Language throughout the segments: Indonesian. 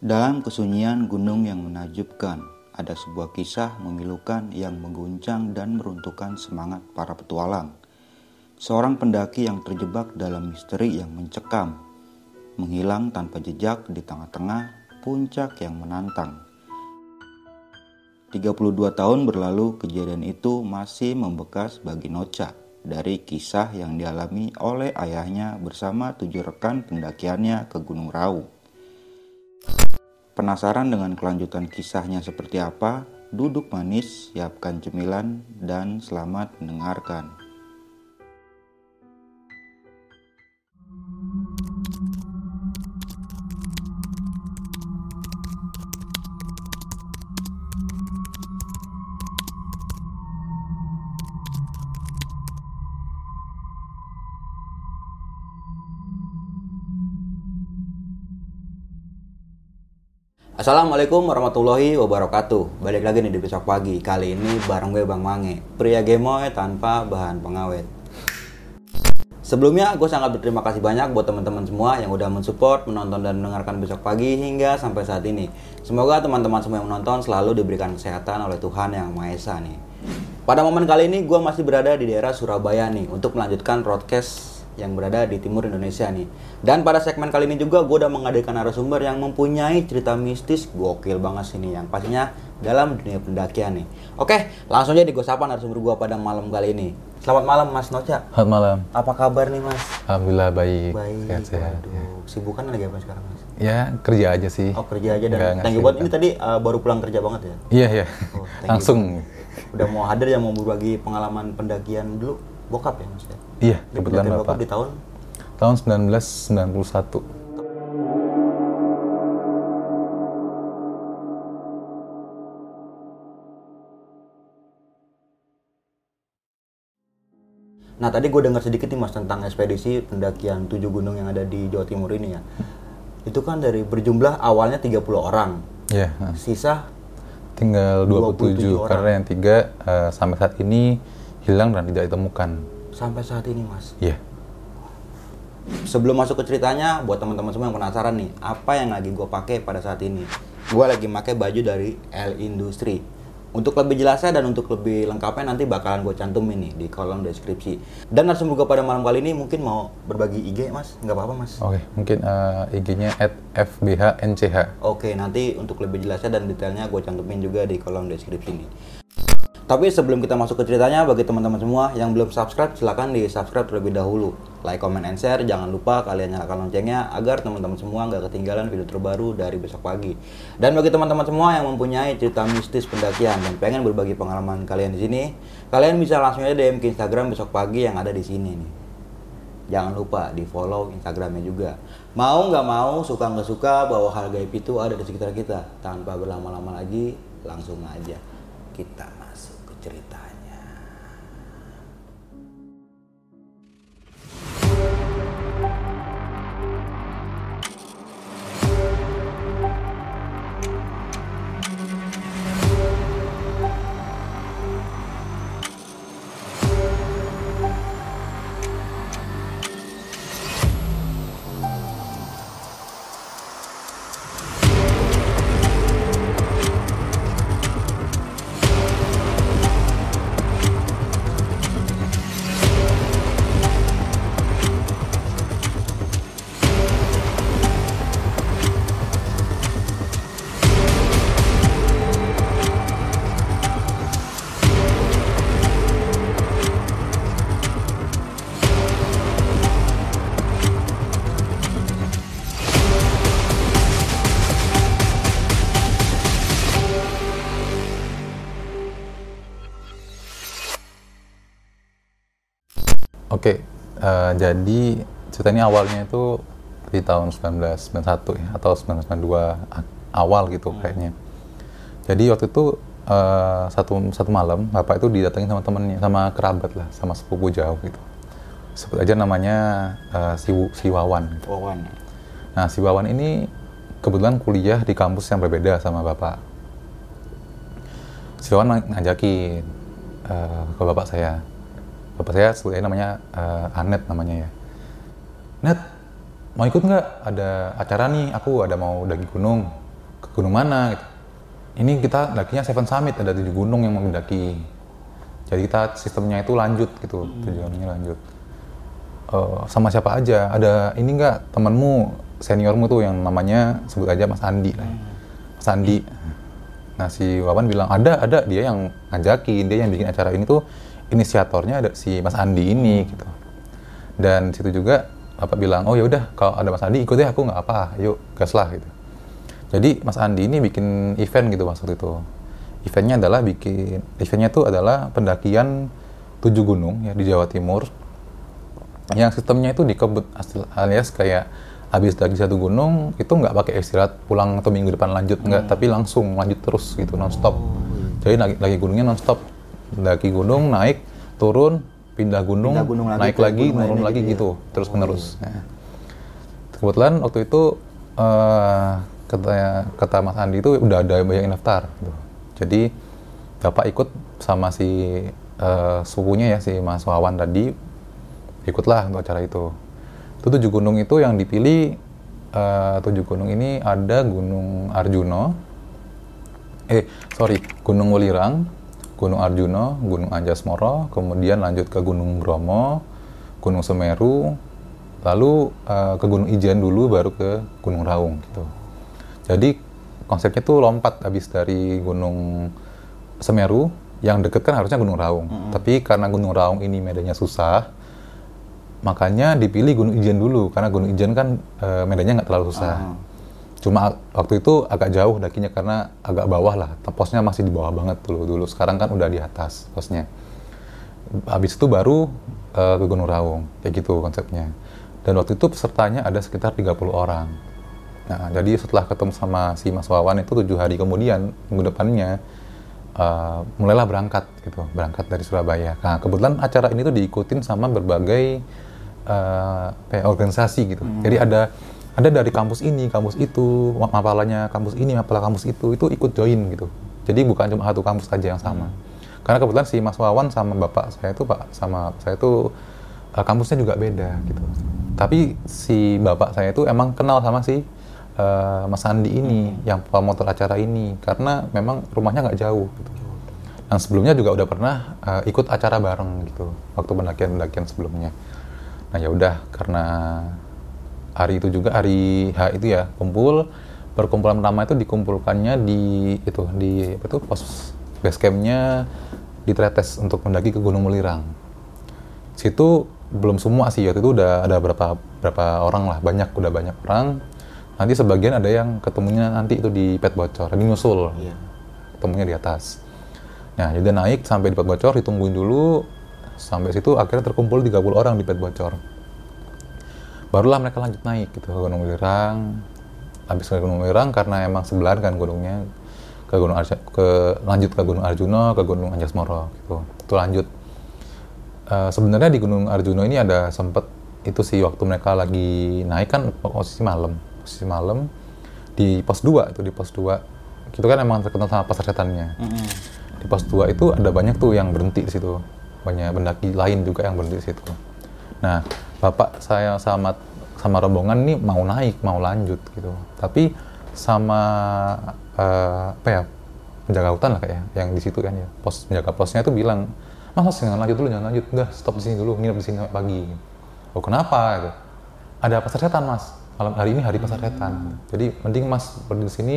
Dalam kesunyian gunung yang menajubkan, ada sebuah kisah memilukan yang mengguncang dan meruntuhkan semangat para petualang. Seorang pendaki yang terjebak dalam misteri yang mencekam, menghilang tanpa jejak di tengah-tengah puncak yang menantang. 32 tahun berlalu kejadian itu masih membekas bagi Nocha dari kisah yang dialami oleh ayahnya bersama tujuh rekan pendakiannya ke Gunung Raung. Penasaran dengan kelanjutan kisahnya seperti apa? Duduk manis, siapkan cemilan, dan selamat mendengarkan. Assalamualaikum warahmatullahi wabarakatuh Balik lagi nih di besok pagi Kali ini bareng gue Bang Mange Pria gemoy tanpa bahan pengawet Sebelumnya gue sangat berterima kasih banyak buat teman-teman semua yang udah mensupport, menonton dan mendengarkan besok pagi hingga sampai saat ini. Semoga teman-teman semua yang menonton selalu diberikan kesehatan oleh Tuhan yang Maha Esa nih. Pada momen kali ini gue masih berada di daerah Surabaya nih untuk melanjutkan broadcast yang berada di timur Indonesia nih. Dan pada segmen kali ini juga gue udah mengadakan narasumber yang mempunyai cerita mistis gokil banget sini yang pastinya dalam dunia pendakian nih. Oke, langsung aja di gue sapa narasumber gue pada malam kali ini. Selamat malam Mas Noca. Selamat malam. Apa kabar nih Mas? Alhamdulillah baik. Baik. Sehat-sehat. Waduh, Ya. Sibukan lagi apa sekarang Mas? Ya, kerja aja sih. Oh kerja aja dan thank you buat ini tadi uh, baru pulang kerja banget ya. Iya, iya. Oh, thank you Langsung. Udah mau hadir yang mau berbagi pengalaman pendakian dulu bokap ya Mas ya. Iya, kebetulan Bapak. di tahun Tahun 1991. Nah tadi gue dengar sedikit nih mas tentang ekspedisi pendakian tujuh gunung yang ada di Jawa Timur ini ya. Itu kan dari berjumlah awalnya 30 orang, Iya. nah. sisa Tinggal 27, 27 orang. karena yang tiga eh, sampai saat ini hilang dan tidak ditemukan. sampai saat ini mas. Iya. Sebelum masuk ke ceritanya, buat teman-teman semua yang penasaran nih, apa yang lagi gue pakai pada saat ini? Gue lagi pakai baju dari L Industry. Untuk lebih jelasnya dan untuk lebih lengkapnya nanti bakalan gue cantumin nih di kolom deskripsi. Dan langsung gue pada malam kali ini mungkin mau berbagi IG mas, nggak apa-apa mas. Oke, mungkin eh, IG-nya @fbhnch. Oke, nanti untuk lebih jelasnya dan detailnya gue cantumin juga di kolom deskripsi nih. Tapi sebelum kita masuk ke ceritanya, bagi teman-teman semua yang belum subscribe, silahkan di subscribe terlebih dahulu. Like, comment, and share. Jangan lupa kalian nyalakan loncengnya agar teman-teman semua nggak ketinggalan video terbaru dari besok pagi. Dan bagi teman-teman semua yang mempunyai cerita mistis pendakian dan pengen berbagi pengalaman kalian di sini, kalian bisa langsung aja DM ke Instagram besok pagi yang ada di sini nih. Jangan lupa di follow Instagramnya juga. Mau nggak mau, suka nggak suka, bahwa hal gaib itu ada di sekitar kita. Tanpa berlama-lama lagi, langsung aja kita jadi cerita ini awalnya itu di tahun 1991 ya, atau 1992 a- awal gitu kayaknya. Jadi waktu itu eh, satu satu malam bapak itu didatangi sama temennya, sama kerabat lah, sama sepupu jauh gitu. Sebut aja namanya eh, si, si Wawan. gitu. Wawan. Nah si Wawan ini kebetulan kuliah di kampus yang berbeda sama bapak. Si Wawan ng- ngajakin eh, ke bapak saya. Bapak saya sebetulnya namanya eh, Anet namanya ya. Net, mau ikut nggak? Ada acara nih, aku ada mau daki gunung. ke gunung mana gitu. ini kita dakinya Seven Summit ada tujuh gunung yang mau mendaki jadi kita sistemnya itu lanjut gitu tujuannya lanjut Eh, sama siapa aja ada ini enggak temanmu seniormu tuh yang namanya sebut aja Mas Andi lah ya. Mas Andi nah si Wawan bilang ada ada dia yang ngajakin dia yang bikin acara ini tuh inisiatornya ada si Mas Andi ini gitu. Dan situ juga bapak bilang oh ya udah kalau ada Mas Andi ikut ya aku nggak apa yuk gas lah gitu. Jadi Mas Andi ini bikin event gitu waktu itu. Eventnya adalah bikin eventnya tuh adalah pendakian tujuh gunung ya di Jawa Timur. Yang sistemnya itu dikebut alias kayak habis daki satu gunung itu nggak pakai istirahat pulang atau minggu depan lanjut nggak tapi langsung lanjut terus gitu nonstop. Jadi lagi, lagi gunungnya nonstop daki gunung naik turun pindah gunung, Pindah gunung lagi naik lagi gunung turun lagi gitu ya? gitu terus menerus Nah, kebetulan waktu itu eh kata kata Mas Andi itu udah ada banyak yang daftar gitu. jadi bapak ikut sama si eh, sepupunya ya si Mas Wawan tadi ikutlah untuk acara itu itu tujuh gunung itu yang dipilih eh, tujuh gunung ini ada Gunung Arjuno eh sorry Gunung Welirang Gunung Arjuno Gunung Anjasmoro kemudian lanjut ke Gunung Bromo Gunung Semeru lalu eh, ke Gunung Ijen dulu baru ke Gunung Raung gitu. Jadi konsepnya tuh lompat habis dari Gunung Semeru yang deket kan harusnya Gunung Raung. Tapi karena Gunung Raung ini medannya susah makanya dipilih Gunung Ijen dulu. Karena Gunung Ijen kan eh, medannya nggak terlalu susah. Cuma waktu itu agak jauh dakinya karena agak bawah lah. Posnya masih di bawah banget dulu dulu. Sekarang kan udah di atas posnya. Habis itu baru eh, ke Gunung Raung kayak gitu konsepnya. Dan waktu itu pesertanya ada sekitar 30 orang. Nah, jadi setelah ketemu sama si Mas Wawan itu tujuh hari kemudian minggu depannya eh, mulailah berangkat gitu, berangkat dari Surabaya. Nah, kebetulan acara ini tuh diikutin sama berbagai ya, organisasi gitu. Jadi ada ada dari kampus ini, kampus itu, ma- mapalanya kampus ini, mapalah kampus itu, itu ikut join gitu. Jadi bukan cuma satu kampus saja yang sama. Karena kebetulan si Mas Wawan sama bapak saya itu pak sama saya itu eh, kampusnya juga beda gitu. Tapi si bapak saya itu emang kenal sama si eh, Mas Andi ini yang promotor acara ini karena memang rumahnya nggak jauh. Gitu. Dan sebelumnya juga udah pernah eh, ikut acara bareng gitu waktu pendakian-pendakian sebelumnya. Nah ya udah karena hari itu juga hari H itu ya kumpul perkumpulan pertama itu dikumpulkannya di itu di apa itu pos base campnya di Tretes untuk mendaki ke Gunung Melirang. Situ belum semua sih waktu itu udah ada berapa berapa orang lah banyak udah banyak orang. Nanti sebagian ada yang ketemunya nanti itu di Pet Bocor, di nyusul Iya. ketemunya di atas. Nah, jadi naik sampai di Pet Bocor, ditungguin dulu. Sampai situ akhirnya terkumpul 30 orang di Pet Bocor. Barulah mereka lanjut naik gitu ke Gunung Welirang. Habis ke Gunung Welirang karena emang sebelahan kan gunungnya. Ke Gunung Arja, ke lanjut ke Gunung Arjuno, ke Gunung Anjasmoro gitu. Itu lanjut. Eh, sebenarnya di Gunung Arjuno ini ada sempet itu sih waktu mereka lagi naik kan posisi malam, posisi malam di pos 2 itu di pos 2 itu kan emang terkenal sama pasar setannya. Di pos 2 itu ada banyak tuh yang berhenti di situ. Banyak pendaki lain juga yang berhenti di situ. Nah bapak saya sama sama rombongan nih mau naik mau lanjut gitu. Tapi sama eh, apa ya penjaga hutan lah kayak yang di situ kan ya. Pos penjaga posnya itu bilang mas jangan lanjut dulu jangan lanjut. Udah stop di sini dulu nginep di sini sampai pagi. Oh kenapa? gitu. Ada pasar setan mas. Malam hari ini hari pasar setan. Jadi mending mas berdiri di sini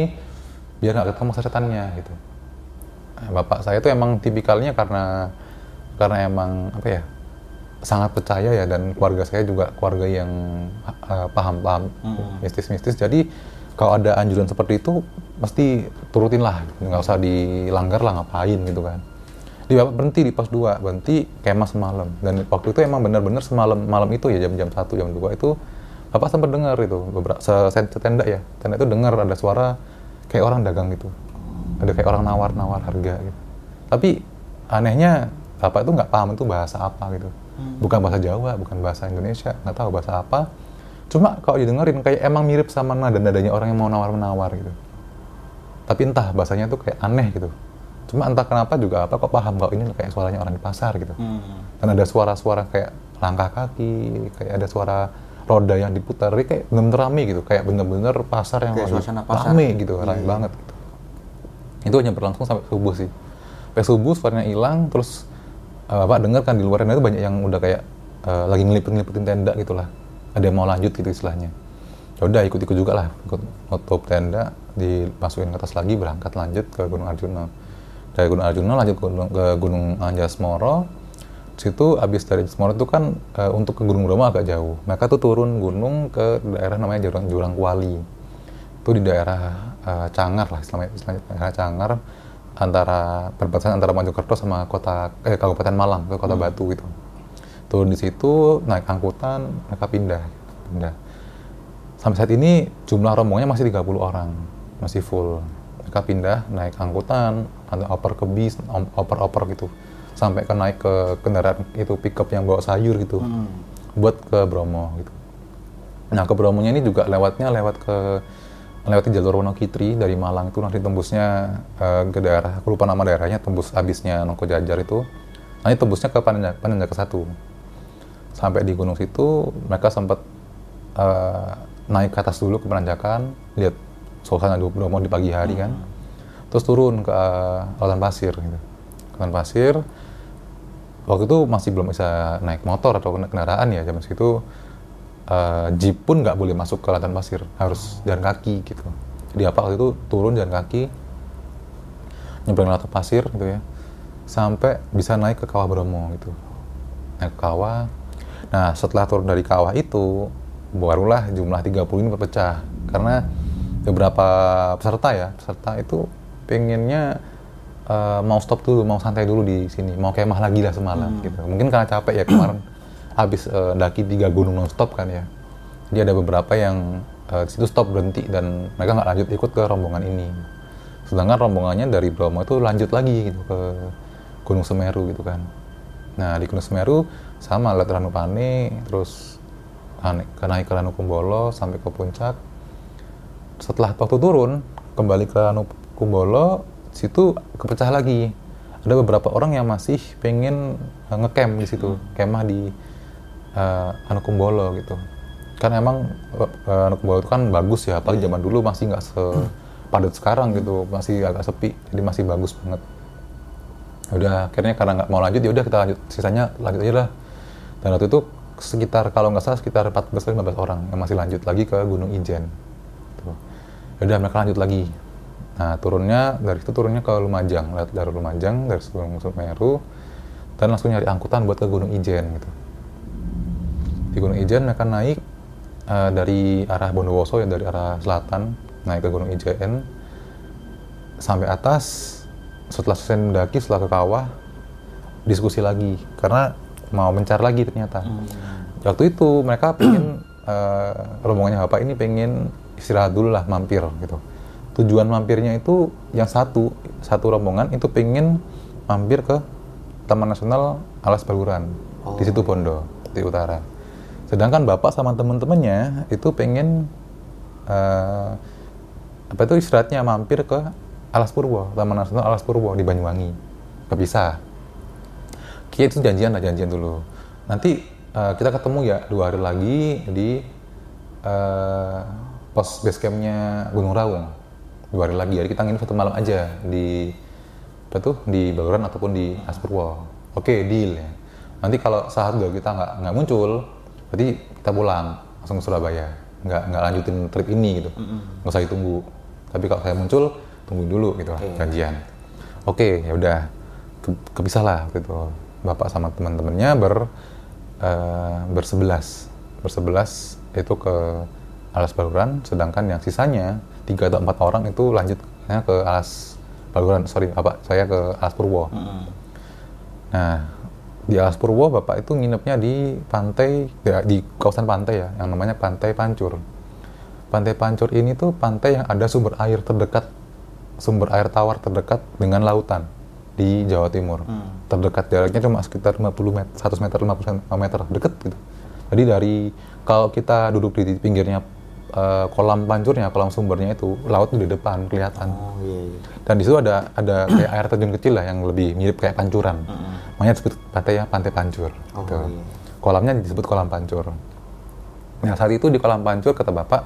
biar nggak ketemu pasar setannya gitu. Nah, bapak saya itu emang tipikalnya karena karena emang apa ya sangat percaya ya dan keluarga saya juga keluarga yang uh, paham-paham mistis-mistis. Jadi kalau ada anjuran seperti itu mesti turutin lah nggak usah dilanggar lah ngapain gitu kan. Di bapak berhenti di pos 2 berhenti kemah semalam. Dan waktu itu emang benar-benar semalam malam itu ya jam-jam 1 jam 2 itu bapak sempat dengar itu beberapa tenda ya. Tenda itu dengar ada suara kayak orang dagang gitu. Ada kayak orang nawar-nawar harga gitu. Tapi anehnya bapak itu nggak paham itu bahasa apa gitu bukan bahasa Jawa bukan bahasa Indonesia nggak tahu bahasa apa cuma kalau didengerin kayak emang mirip sama nada nadanya orang yang mau nawar-menawar gitu tapi entah bahasanya tuh kayak aneh gitu cuma entah kenapa juga apa kok paham kalau ini kayak suaranya orang di pasar gitu Hmm. dan ada suara-suara kayak langkah kaki kayak ada suara roda yang diputar kayak bener-bener rame gitu kayak bener-bener pasar yang Kayak suasana pasar. rame gitu rame Iya. banget gitu. itu hanya berlangsung sampai subuh sih sampai subuh suaranya hilang terus eh, bapak dengar kan di luar itu banyak yang udah kayak eh, lagi ngelipet-ngelipetin tenda gitu lah ada yang mau lanjut gitu istilahnya. Ya udah ikut-ikut juga lah. Ikut nutup tenda dimasukin ke atas lagi berangkat lanjut ke Gunung Arjuna. Dari Gunung Arjuna lanjut ke Gunung, ke Gunung Anjas-Moro. Situ abis dari Anjas-Moro itu kan eh, untuk ke Gunung Bromo agak jauh. Mereka tuh turun gunung ke daerah namanya Jurang, Jurang Kuali itu di daerah eh, Cangar lah istilahnya, istilahnya daerah Cangar antara perbatasan antara Mojokerto sama kota eh, Kabupaten Malang ke kota Batu gitu. Turun di situ naik angkutan mereka pindah pindah. Sampai saat ini jumlah rombongannya masih 30 orang masih full. Mereka pindah naik angkutan ada oper ke bis om- oper-oper gitu. Sampai ke naik ke kendaraan itu pickup yang bawa sayur gitu. Buat ke Bromo gitu. Nah ke Bromonya ini juga lewatnya lewat ke melewati jalur Wonokitri dari Malang itu nanti tembusnya eh, ke daerah aku lupa nama daerahnya tembus abisnya Nongko Jajar itu. Nanti tembusnya ke Panenjaka, Panenjaka satu. Sampai di gunung situ mereka sempat eh, naik ke atas dulu ke penanjakan lihat suasana Bromo di pagi hari kan. Terus turun ke eh, lautan pasir gitu. Lautan pasir waktu itu masih belum bisa naik motor atau kendaraan ya zaman segitu eh, jeep pun nggak boleh masuk ke lautan pasir harus jalan kaki gitu. Jadi apa waktu itu turun jalan kaki nyebrang lautan pasir gitu ya sampai bisa naik ke kawah Bromo gitu. Naik ke kawah. Nah setelah turun dari kawah itu barulah jumlah 30 ini berpecah. Karena beberapa peserta ya peserta itu pengennya eh, mau stop dulu mau santai dulu di sini mau kemah lagi lah semalam gitu. Mungkin karena capek ya kemarin habis eh, daki tiga gunung non stop kan ya. Jadi ada beberapa yang di situ stop berhenti dan mereka nggak lanjut ikut ke rombongan ini. Sedangkan rombongannya dari Bromo itu lanjut lagi gitu ke Gunung Semeru gitu kan. Nah di Gunung Semeru sama lihat Ranupane terus naik ke naik ke Ranukumbolo sampai ke puncak. Setelah waktu turun kembali ke Ranukumbolo situ kepecah lagi. Ada beberapa orang yang masih pengen eh, ngecamp di situ kemah di eh, Anukumbolo gitu. Kan emang uh, Anukumbolo itu kan bagus ya apalagi zaman dulu masih nggak sepadat sekarang gitu masih agak sepi jadi masih bagus banget. Udah akhirnya karena nggak mau lanjut ya udah kita lanjut sisanya lanjut aja lah. Dan waktu itu sekitar kalau nggak salah sekitar 14 15 orang yang masih lanjut lagi ke Gunung Ijen. Tuh. Ya udah mereka lanjut lagi. Nah turunnya dari itu turunnya ke Lumajang lewat dari Lumajang dari Gunung Semeru dan langsung nyari angkutan buat ke Gunung Ijen gitu di Gunung Ijen mereka naik eh, dari arah Bondowoso ya dari arah selatan naik ke Gunung Ijen. Sampai atas setelah selesai mendaki setelah ke kawah diskusi lagi. Karena mau mencar lagi ternyata. Waktu itu mereka pengen eh, rombongannya bapak ini pengen istirahat dulu lah mampir gitu. Tujuan mampirnya itu yang satu satu rombongan itu pengen mampir ke Taman Nasional Alas Baluran di situ Bondo di utara sedangkan bapak sama temen-temennya itu pengen eh, apa itu istirahatnya mampir ke Alas Purwo Taman Nasional Alas Purwo di Banyuwangi. Kepisah kita itu janjian lah janjian dulu. Nanti eh, kita ketemu ya dua hari lagi di eh, pos base campnya Gunung Raung dua hari lagi jadi kita nginep satu malam aja di apa tuh di Baluran ataupun di Aspurwo oke deal ya. Nanti kalau saat kita nggak nggak muncul berarti kita pulang langsung ke Surabaya. Nggak nggak lanjutin trip ini gitu. Nggak usah ditunggu. Tapi kalau saya muncul tungguin dulu gitu lah janjian. Oke ya udah. Ke- kepisah lah waktu itu. Bapak sama teman-temannya ber eh, bersebelas. Bersebelas itu ke alas baluran sedangkan yang sisanya tiga atau empat orang itu lanjutnya ke alas baluran. Sorry apa? Saya ke alas purwo. Nah di alas purwo bapak itu nginepnya di pantai di kawasan pantai ya yang namanya pantai pancur pantai pancur ini tuh pantai yang ada sumber air terdekat sumber air tawar terdekat dengan lautan di Jawa Timur. Terdekat jaraknya cuma sekitar 50 meter, 100 meter, 50 meter deket gitu. Jadi dari kalau kita duduk di pinggirnya eh, kolam pancurnya, kolam sumbernya itu laut di depan kelihatan. Oh iya, iya. Dan di situ ada ada kayak air terjun kecil lah yang lebih mirip kayak pancuran. Makanya disebut pantai ya pantai pancur. Oh, gitu. iya. Kolamnya disebut kolam pancur. Nah saat itu di kolam pancur kata bapak,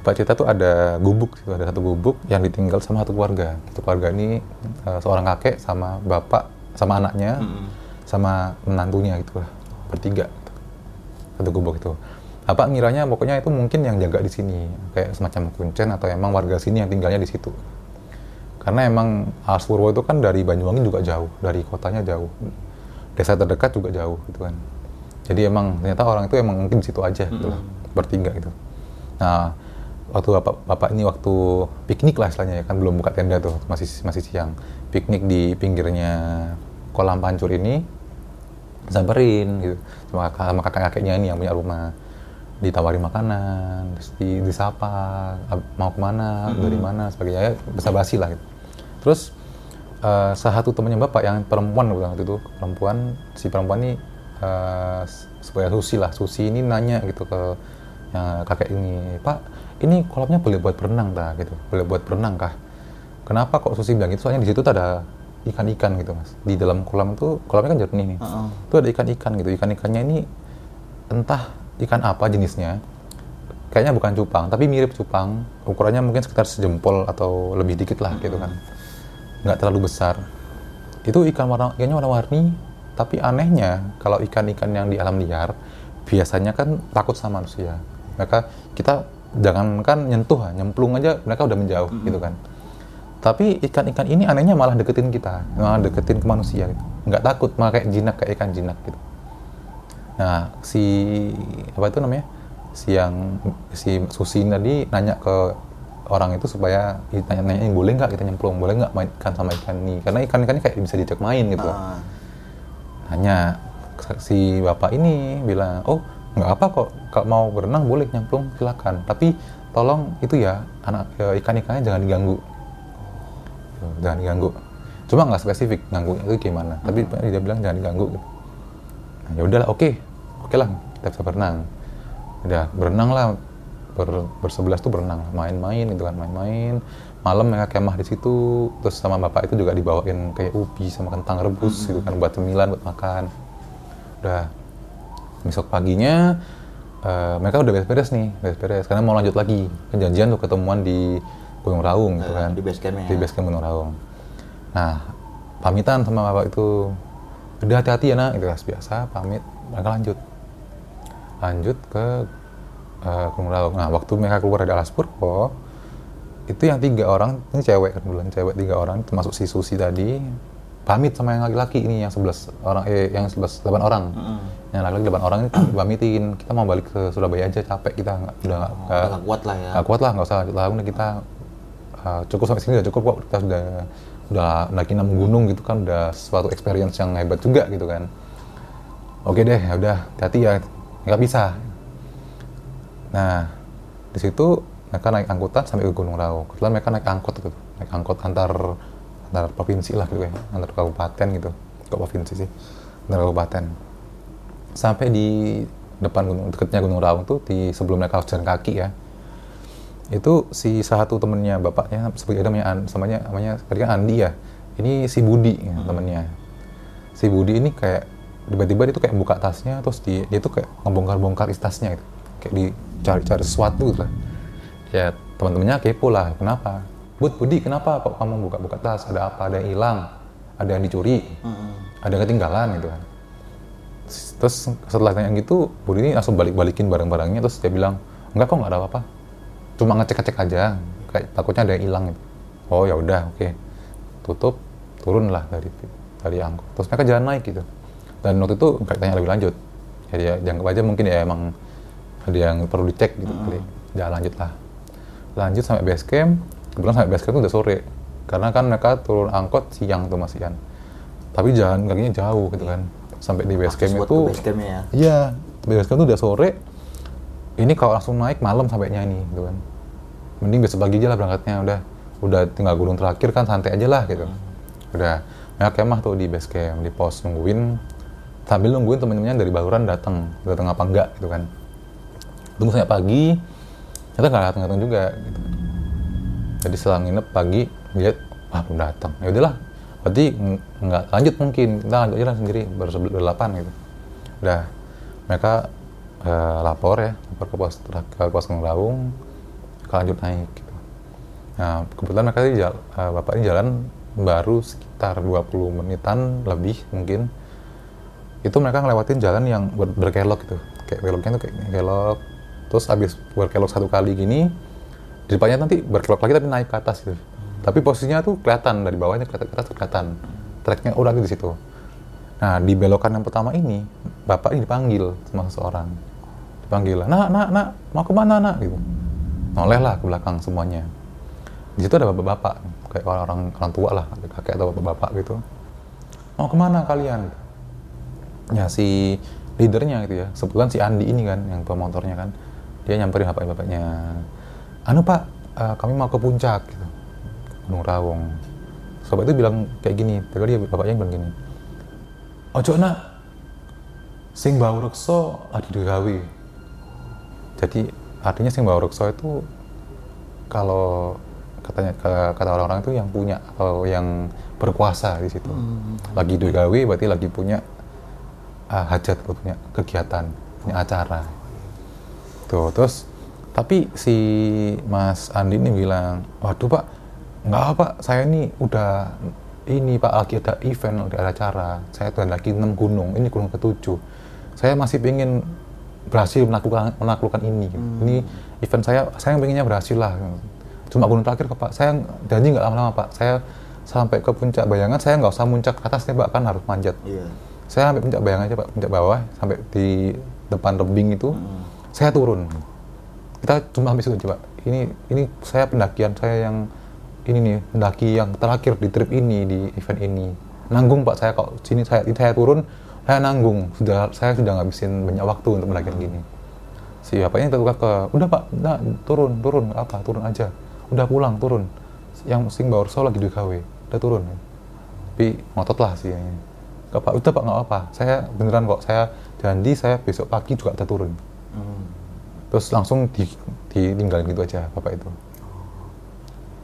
bapak cerita tuh ada gubuk, situ ada satu gubuk yang ditinggal sama satu keluarga. Satu keluarga ini eh, seorang kakek sama bapak sama anaknya sama menantunya gitu lah bertiga gitu. satu gubuk itu. Bapak ngiranya pokoknya itu mungkin yang jaga di sini kayak semacam kuncen atau emang warga sini yang tinggalnya di situ. Karena emang Alas Purwo itu kan dari Banyuwangi juga jauh, dari kotanya jauh. Desa terdekat juga jauh gitu kan. Jadi emang ternyata orang itu emang mungkin di situ aja gitu lah, bertiga gitu. Nah, waktu bapak, bapak ini waktu piknik lah istilahnya ya kan belum buka tenda tuh, masih masih siang. Piknik di pinggirnya kolam pancur ini samperin gitu sama, kakak- sama kakek-kakeknya ini yang punya rumah ditawari makanan terus di, disapa "Ab- mau ke mana dari mana sebagainya ya basa basi lah gitu terus eh, salah satu temannya bapak yang perempuan waktu itu perempuan si perempuan ini eh, supaya Susi lah Susi ini nanya gitu ke yang kakek ini pak ini kolamnya boleh buat berenang tak? Gitu boleh buat berenang kah? Kenapa kok Susi bilang gitu? Soalnya di situ ada ikan-ikan gitu mas. Di dalam kolam itu kolamnya kan jernih nih. Heeh. itu ada ikan-ikan gitu. Ikan-ikannya ini entah ikan apa jenisnya. Kayaknya bukan cupang tapi mirip cupang. Ukurannya mungkin sekitar sejempol atau lebih dikit lah gitu kan nggak terlalu besar. Itu ikan warna ikannya warna-warni tapi anehnya kalau ikan-ikan yang di alam liar biasanya kan takut sama manusia. Mereka kita jangankan nyentuh nyemplung aja mereka udah menjauh gitu kan. Tapi ikan-ikan ini anehnya malah deketin kita malah deketin ke manusia gitu. nggak takut malah kayak jinak kayak ikan jinak gitu. Nah si apa itu namanya? Si yang si Susi tadi nanya ke orang itu supaya tanya nanya boleh nggak kita nyemplung boleh nggak main ikan sama ikan ini karena ikan ikannya kayak bisa diajak main gitu loh. Ah, Hanya si bapak ini bilang, oh nggak apa kok, kalau mau berenang boleh nyemplung silakan. Tapi tolong itu ya anak ya, ikan-ikannya jangan diganggu, jangan diganggu. Cuma nggak spesifik ganggu itu gimana. Tapi dia bilang jangan diganggu. Gitu. Nah, ya udahlah, oke, oke lah kita bisa berenang. Udah berenang lah, ber, bersebelas tuh berenang, main-main gitu kan, main-main. Malam mereka kemah di situ, terus sama bapak itu juga dibawain kayak ubi sama kentang rebus gitu kan buat cemilan buat makan. Udah besok paginya eh, mereka udah beres-beres nih, beres-beres karena mau lanjut lagi. Kan janjian tuh ketemuan di Gunung Raung gitu Eh, kan. di base campnya Di ya. base camp Gunung Raung. Nah, pamitan sama bapak itu, udah hati-hati ya nak, itu biasa, pamit, mereka lanjut. Lanjut ke eh, Gunung Raung. Nah, waktu mereka keluar dari Alas Purwo, itu yang tiga orang, ini cewek kan bulan cewek tiga orang, termasuk si Susi tadi, pamit sama yang laki-laki ini yang 11 orang, eh yang 11, 8 orang. Yang laki-laki 8 orang ini pamitin, kita mau balik ke Surabaya aja, capek kita, nggak, udah nggak, Oh, kuat lah ya. nggak kuat lah nggak usah lanjut lagi udah kita uh, cukup sampai sini udah cukup kok kita sudah udah naik enam gunung gitu kan udah suatu experience yang hebat juga gitu kan oke deh ya udah hati ya nggak bisa nah di situ mereka naik angkutan sampai ke Gunung Raung. Kebetulan mereka naik angkot gitu naik angkot antar antar provinsi lah gitu ya antar kabupaten gitu. Kok provinsi sih? Antar kabupaten. Sampai di depan gunung dekatnya Gunung Raung tuh di sebelum mereka harus jalan kaki ya. Itu si salah satu temennya bapaknya sebagai namanya An- namanya namanya tadi kan Andi ya. Ini si Budi ya, temennya. Si Budi ini kayak tiba-tiba dia tuh kayak buka tasnya terus di, dia tuh kayak ngebongkar-bongkar isi tasnya gitu kayak dicari-cari sesuatu gitu lah. Ya teman-temannya kepo lah kenapa? Bud Budi kenapa kok kamu buka-buka tas? Ada apa? Ada yang hilang? Ada yang dicuri? Ada yang ketinggalan? Gitu kan. Terus setelah tanya gitu Budi ini langsung balik-balikin barang-barangnya terus dia bilang enggak kok nggak ada apa-apa. Cuma ngecek-ngecek aja kayak takutnya ada yang hilang gitu. Oh ya udah oke. Tutup turun lah dari dari angkot. Terus mereka jalan naik gitu. Dan waktu itu nggak tanya lebih lanjut. Jadi ya dianggap aja mungkin ya emang ada yang perlu dicek gitu kali jalan lanjut lah. Lanjut sampai base camp. Kebetulan sampai base camp itu udah sore. Karena kan mereka turun angkot siang tuh mas Ian. Tapi jalan kakinya jauh gitu kan. Sampai di base camp itu base ya. Iya, base camp itu udah sore. Ini kalau langsung naik malam sampai nyanyi gitu kan. Mending besok pagi aja lah berangkatnya udah. Udah tinggal gunung terakhir kan santai aja lah gitu. Udah. Mereka kemah tuh di base camp, di pos nungguin. Sambil nungguin temen-temennya dari Baluran datang, datang apa enggak gitu kan. Tunggu sampai pagi, ternyata nggak datang-datang juga gitu. Jadi setelah nginep pagi lihat ah belum datang. Ya udahlah, berarti ng- nggak lanjut mungkin kita lanjut aja lah sendiri baru sebelum delapan gitu. Udah mereka eh, lapor ya lapor ke pos ke pos Raung ke lanjut naik gitu. nah kebetulan mereka ini jal- eh, bapak ini jalan baru sekitar 20 menitan lebih mungkin itu mereka ngelewatin jalan yang ber- berkelok gitu kayak beloknya tuh kayak kelok terus habis berkelok satu kali gini di depannya nanti berkelok lagi tapi naik ke atas gitu. Tapi posisinya tuh kelihatan dari bawahnya kelihatan ke atas tuh kelihatan. Tracknya udah di situ. Nah di belokan yang pertama ini bapak ini dipanggil sama seseorang. Dipanggil nak nak nak mau ke mana nak? Gitu. Noleh lah ke belakang semuanya. Di situ ada bapak-bapak kayak orang orang tua lah kakek atau bapak-bapak gitu. Mau ke mana kalian? Ya si leadernya gitu ya. Sebetulnya si Andi ini kan yang tua motornya kan dia nyamperin bapak-bapaknya anu pak eh, kami mau ke puncak gitu. Gunung Rawong sobat itu bilang kayak gini tadi dia bapaknya bilang gini ojo nak sing bau rekso lagi digawe. Jadi artinya sing bau rekso itu kalau katanya ke- kata orang-orang itu yang punya atau yang berkuasa di situ. Lagi digawe berarti lagi punya ah, hajat punya kegiatan punya acara tuh terus tapi si Mas Andi ini bilang waduh pak nggak apa saya ini udah ini pak lagi ada event ada acara. Saya tuh lagi enam gunung ini gunung ketujuh. Saya masih pengen berhasil menaklukkan menaklukkan ini. Ini event saya saya pengennya berhasil lah. Cuma gunung terakhir kok pak saya janji nggak lama-lama pak. Saya sampai ke puncak bayangan saya nggak usah muncak ke atasnya pak kan harus manjat. Iya. saya sampai puncak bayangan aja pak puncak bawah sampai di depan tebing itu saya turun. Kita cuma situ aja pak ini ini saya pendakian saya yang ini nih pendaki yang terakhir di trip ini di event ini. Nanggung pak saya kok sini saya ini saya turun saya nanggung. Sudah saya sudah ngabisin banyak waktu untuk mendakian gini. Si bapaknya tertukar ke udah pak udah turun turun apa turun aja. Udah pulang turun. Yang sing bawa so lagi di KW udah turun. Tapi ngotot lah sih nggak pak udah pak nggak apa saya beneran kok saya janji saya besok pagi juga udah turun Hmm. terus langsung di, ditinggalin gitu aja bapak itu.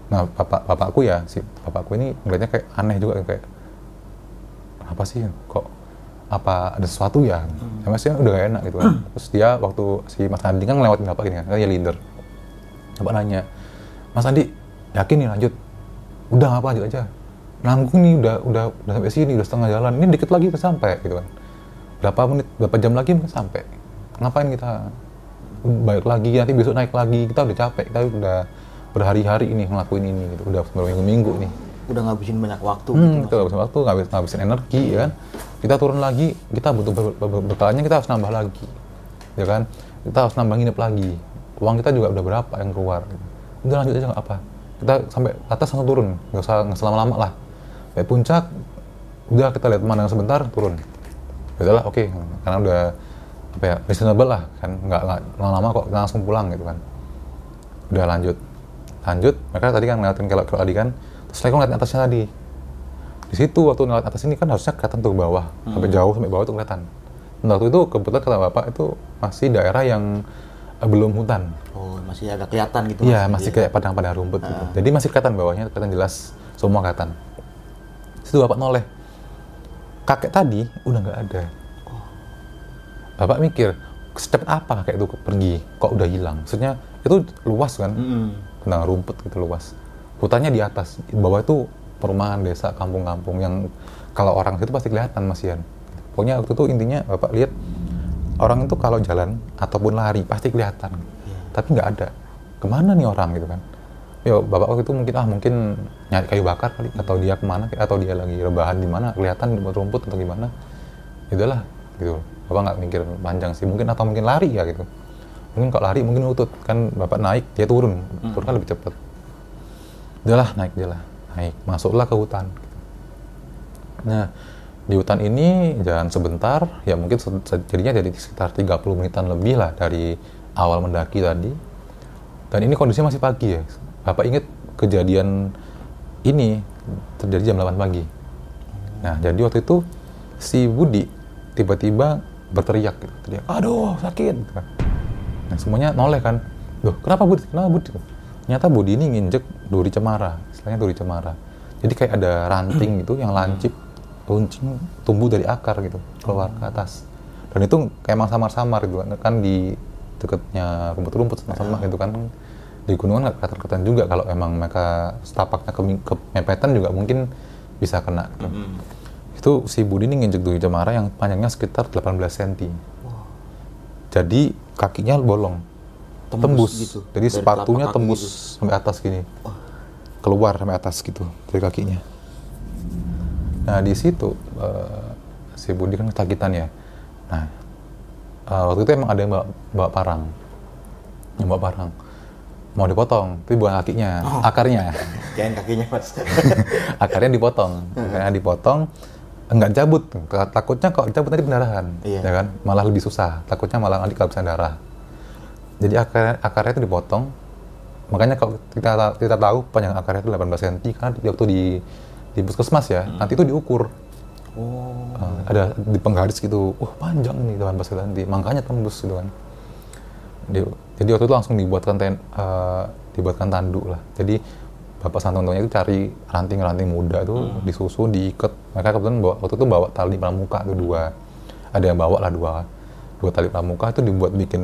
Nah bapak bapakku ya si bapakku ini ngeliatnya kayak aneh juga kayak apa sih? Kok apa ada sesuatu ya? Hmm. masih udah gak enak gitu kan. Terus dia waktu si Mas Andi kan ngelewatin bapak gini kan dia leader bapak nanya Mas Andi yakin nih lanjut? Udah apa lanjut aja. Nanggung nih udah udah udah sampai sini udah setengah jalan. Ini dikit lagi udah sampai gitu kan. Berapa menit berapa jam lagi sampai ngapain kita balik lagi? Nanti besok naik lagi. Kita udah capek. Kita udah berhari-hari ini ngelakuin ini gitu. Udah berminggu-minggu nih. Udah ngabisin banyak waktu hmm, gitu. kita ngabisin waktu ngabis, ngabisin energi ya kan? Kita turun lagi kita butuh ber- berkalanya kita harus nambah lagi ya kan? Kita harus nambah nginep lagi. Uang kita juga udah berapa yang keluar? Udah lanjut aja nggak apa. Kita sampai atas langsung turun. Nggak usah nggak selama lama lah. Sampai puncak udah kita lihat pemandangan sebentar turun. Udahlah oke. Karena udah apa ya reasonable lah kan. Nggak lama-lama kok langsung pulang gitu kan. Udah lanjut. Lanjut mereka tadi kan ngeliatin kelok kelok tadi kan. Terus mereka ngeliatin atasnya tadi. Di situ waktu ngeliat atas ini kan harusnya kelihatan tuh ke bawah. Sampai jauh sampai bawah tuh kelihatan. Dan waktu itu kebetulan kata bapak itu masih daerah yang eh, belum hutan. Oh, masih agak kelihatan gitu. iya Mas. masih kayak padang-padang rumput gitu. Jadi masih kelihatan bawahnya kelihatan jelas semua kelihatan. Situ bapak noleh. Kakek tadi udah nggak ada bapak mikir secepat apa kakek itu pergi? Kok udah hilang? Maksudnya itu luas kan? Mm-mm. padang rumput gitu luas. Hutannya di atas. Di bawah itu perumahan desa kampung-kampung yang kalau orang situ pasti kelihatan Mas Ian. Pokoknya waktu itu intinya bapak lihat orang itu kalau jalan ataupun lari pasti kelihatan. Tapi nggak ada. Ke mana nih orang gitu kan? Ya bapak waktu itu mungkin ah mungkin nyari kayu bakar kali. Atau dia ke mana atau dia lagi rebahan di mana? Kelihatan di rumput atau gimana? Ya udahlah gitu bapak nggak mikir panjang sih mungkin atau mungkin lari ya gitu. Mungkin kalau lari mungkin lutut kan bapak naik dia turun. Turun kan lebih cepat. Udahlah naik dia lah. Naik masuklah ke hutan. Nah di hutan ini jalan sebentar ya mungkin jadinya jadi sekitar 30 menitan lebih lah dari awal mendaki tadi. Dan ini kondisinya masih pagi ya. Bapak ingat kejadian ini terjadi jam 8 pagi. Nah jadi waktu itu si Budi tiba-tiba berteriak gitu teriak aduh sakit. Kan. nah semuanya noleh kan. Loh kenapa Budi? Kenapa Budi? Ternyata Budi ini nginjek duri cemara istilahnya duri cemara. Jadi kayak ada ranting gitu yang lancip runcing tumbuh dari akar gitu keluar ke atas. Dan itu kayak emang samar-samar gitu kan kan di deketnya rumput-rumput sama-sama gitu kan. Di gunungan nggak kelihatan juga kalau emang mereka setapaknya ke, kemepetan juga mungkin bisa kena gitu. Itu si Budi ini nginjek Dwi Cemara yang panjangnya sekitar 18 cm jadi kakinya bolong. Tembus tembus, gitu, jadi dari sepatunya tembus gitu. sampai atas gini. Keluar sampai atas gitu dari kakinya. Nah di situ eh, si Budi kan ketagitan ya. Nah eh, waktu itu emang ada yang bawa, bawa parang. Yang bawa parang. Mau dipotong tapi bukan kakinya Oh. akarnya. Jangan kakinya mas. akarnya dipotong. Akarnya dipotong enggak cabut. Takutnya kalau cabut nanti pendarahan Iya. ya kan? Malah lebih susah. Takutnya malah nanti kehabisan darah. Jadi akar akarnya itu dipotong. Makanya kalau kita kita tahu panjang akarnya itu 18 cm karena di- waktu di di puskesmas ya nanti itu diukur. Oh. Uh, ada di penggaris gitu. Wah panjang nih 18 cm. Makanya tembus gitu kan. Di- jadi waktu itu langsung dibuatkan ten, uh, dibuatkan tanduk lah. Jadi bapak santontonya itu cari ranting-ranting muda tuh disusun diikat. Mereka kebetulan bawa, waktu itu bawa tali pramuka tuh dua. Ada yang bawa lah dua dua tali pramuka itu dibuat bikin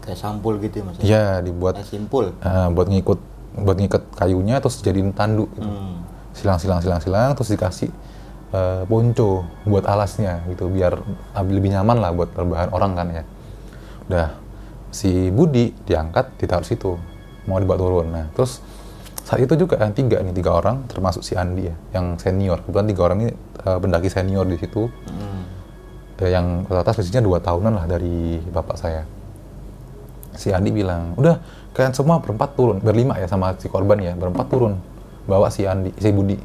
Kayak sampul gitu ya mas. ya dibuat Kayak simpul. uh, buat ngikut buat ngikat kayunya terus jadiin tanduk gitu. Hmm. silang silang silang silang terus dikasih eh, ponco buat alasnya gitu biar lebih nyaman lah buat rebahan orang kan ya. Udah si Budi diangkat ditaruh situ. Mau dibawa turun. Nah terus saat itu juga yang tiga nih tiga orang termasuk si Andi ya yang senior. Kebetulan tiga orang ini eh, pendaki senior di situ. Hmm. Eh, yang rata-rata selisihnya dua tahunan lah dari bapak saya. Si Andi bilang udah kalian semua berempat turun. Berlima ya sama si korban ya berempat turun bawa si Andi si Budi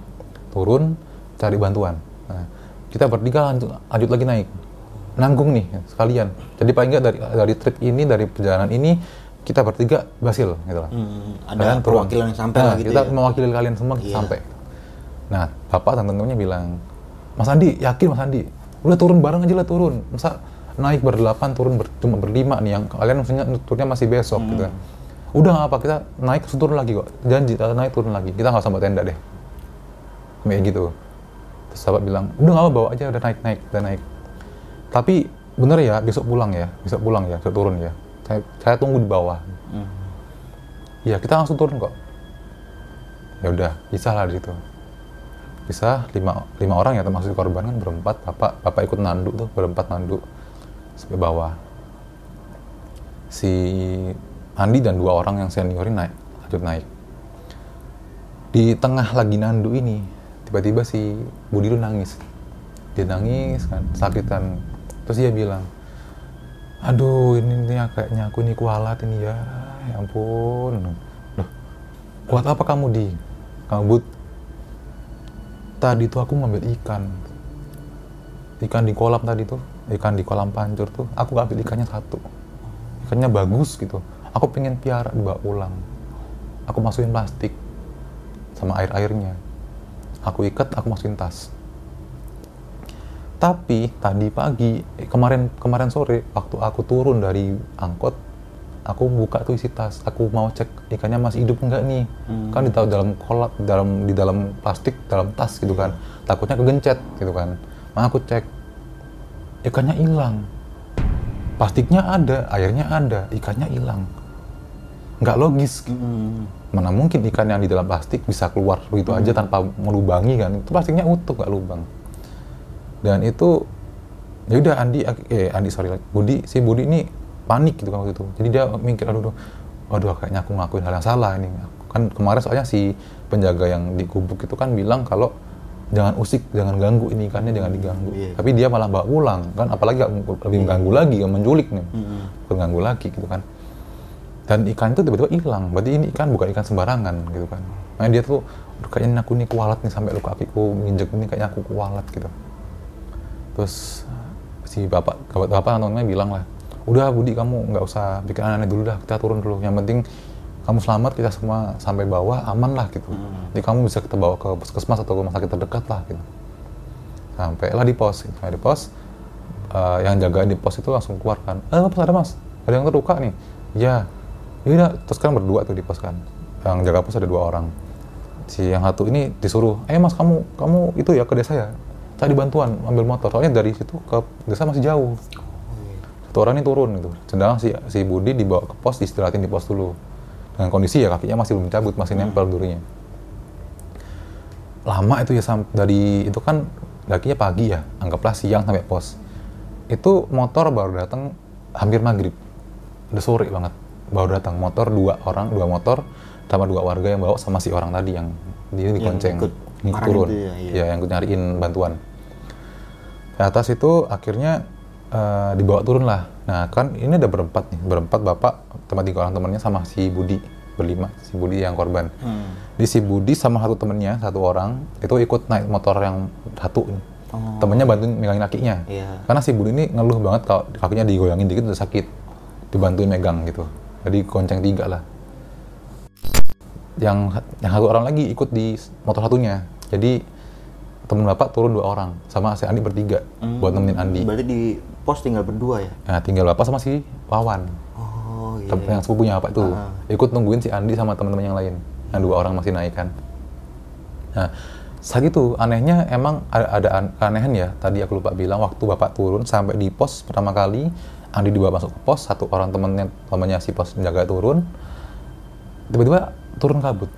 turun cari bantuan. Nah, kita bertiga lanjut, lanjut lagi naik. Nanggung nih sekalian. Jadi paling nggak dari dari trip ini dari perjalanan ini kita bertiga berhasil gitu lah. Hmm, ada Kalian perwakilan yang sampai Nah, lah gitu kita ya. mewakili kalian semua Iya. sampai. Nah bapak dan temennya bilang Mas Andi yakin Mas Andi? Udah turun bareng aja lah turun. Masa naik berdelapan turun ber, cuma berlima nih yang kalian maksudnya turunnya masih besok gitu. Hmm. kan udah nggak apa kita naik turun lagi kok. Janji kita naik turun lagi. Kita nggak sampai tenda deh. Kayak gitu. Terus sahabat bilang udah nggak apa bawa aja udah naik naik udah naik. Tapi bener ya besok pulang ya besok pulang ya besok turun ya saya, saya tunggu di bawah. Hmm. ya kita langsung turun kok. Ya udah bisa lah di situ. Bisa lima, lima orang ya termasuk korban kan berempat. Bapak bapak ikut nanduk tuh berempat nanduk sampai bawah. Si Andi dan dua orang yang senior ini naik lanjut naik. Di tengah lagi nandu ini tiba-tiba si Budi itu nangis. Dia nangis kan sakitan terus dia bilang aduh ini nih kayaknya aku ini kualat ini ya. Ya ampun. Loh kuat apa kamu di? Kamu but tadi tuh aku ngambil ikan. Ikan di kolam tadi tuh. Ikan di kolam pancur tuh. Aku ngambil ikannya satu. Ikannya bagus gitu. Aku pengen piara dibawa pulang aku masukin plastik sama air airnya aku ikat aku masukin tas tapi tadi pagi eh, kemarin kemarin sore waktu aku turun dari angkot aku buka tuh isi tas. Aku mau cek ikannya masih hidup enggak nih? Kan ditaruh dalam kolak dalam di dalam plastik dalam tas gitu kan. Takutnya kegencet gitu kan. Nah aku cek ikannya hilang. Plastiknya ada airnya ada ikannya hilang. Nggak logis. Hmm. mana mungkin ikan yang di dalam plastik bisa keluar begitu aja tanpa melubangi kan? Itu plastiknya utuh nggak lubang dan itu ya udah Andi eh Andi sorry Budi si Budi ini panik gitu kan waktu itu. Jadi dia mikir aduh aduh waduh kayaknya aku ngelakuin hal yang salah ini. Kan kemarin soalnya si penjaga yang di gubuk itu kan bilang kalau jangan usik jangan ganggu ini ikannya jangan diganggu. Iya. tapi dia malah bawa pulang kan apalagi lebih mengganggu lagi menculik nih. Hmm. mengganggu lagi gitu kan. Dan ikan itu tiba-tiba hilang. Berarti ini ikan bukan ikan sembarangan gitu kan. Makanya dia tuh "Aduh, kayaknya aku nih kualat nih sampai luka kakiku nginjek ini kayaknya aku kualat gitu terus si bapak bapak, bapak nontonnya bilang lah udah Budi kamu nggak usah bikin aneh dulu dah kita turun dulu. Yang penting kamu selamat kita semua sampai bawah aman lah gitu. Jadi kamu bisa kita bawa ke puskesmas atau rumah sakit terdekat lah gitu. Sampailah di pos gitu. di pos eh, yang jaga di pos itu langsung keluar kan eh mas ada mas? Ada yang terluka nih? Ya iya terus kan berdua tuh di pos kan yang jaga pos ada dua orang. Si yang satu ini disuruh eh mas kamu kamu itu ya ke desa ya cari bantuan ambil motor. Soalnya dari situ ke desa masih jauh. Satu orang ini turun gitu. Sedangkan si si Budi dibawa ke pos istirahatin di pos dulu. Dengan kondisi ya kakinya masih belum cabut masih nempel durinya. Lama itu ya dari itu kan kakinya pagi ya anggaplah siang sampai pos. Itu motor baru datang hampir maghrib. Udah sore banget. Baru datang motor dua orang dua motor sama dua warga yang bawa sama si orang tadi yang dia dikonceng ikut ngikut marah turun. ya, iya. ya yang ikut nyariin bantuan ke atas itu akhirnya eh, dibawa turun lah. Nah kan ini ada berempat nih. Berempat bapak teman tiga orang temannya sama si Budi berlima si Budi yang korban. Hmm. di si Budi sama satu temennya satu orang itu ikut naik motor yang satu nih Oh. temennya bantuin megangin kakinya. Iya. karena si Budi ini ngeluh banget kalau kakinya digoyangin dikit udah sakit. Dibantuin megang gitu. Jadi gonceng tiga lah. Yang yang satu orang lagi ikut di motor satunya. Jadi temen bapak turun dua orang sama si Andi bertiga buat nemenin Andi. Berarti di pos tinggal berdua ya? nah tinggal bapak sama si Wawan. Oh iya. tem- yang sepupunya apa itu Ah. ikut nungguin si Andi sama teman-teman yang lain. Yang dua orang masih naik kan. Nah saat itu anehnya emang ada, ada an- keanehan ya. Tadi aku lupa bilang waktu bapak turun sampai di pos pertama kali Andi dibawa masuk ke pos. Satu orang temennya temannya si pos penjaga turun. Tiba-tiba turun kabut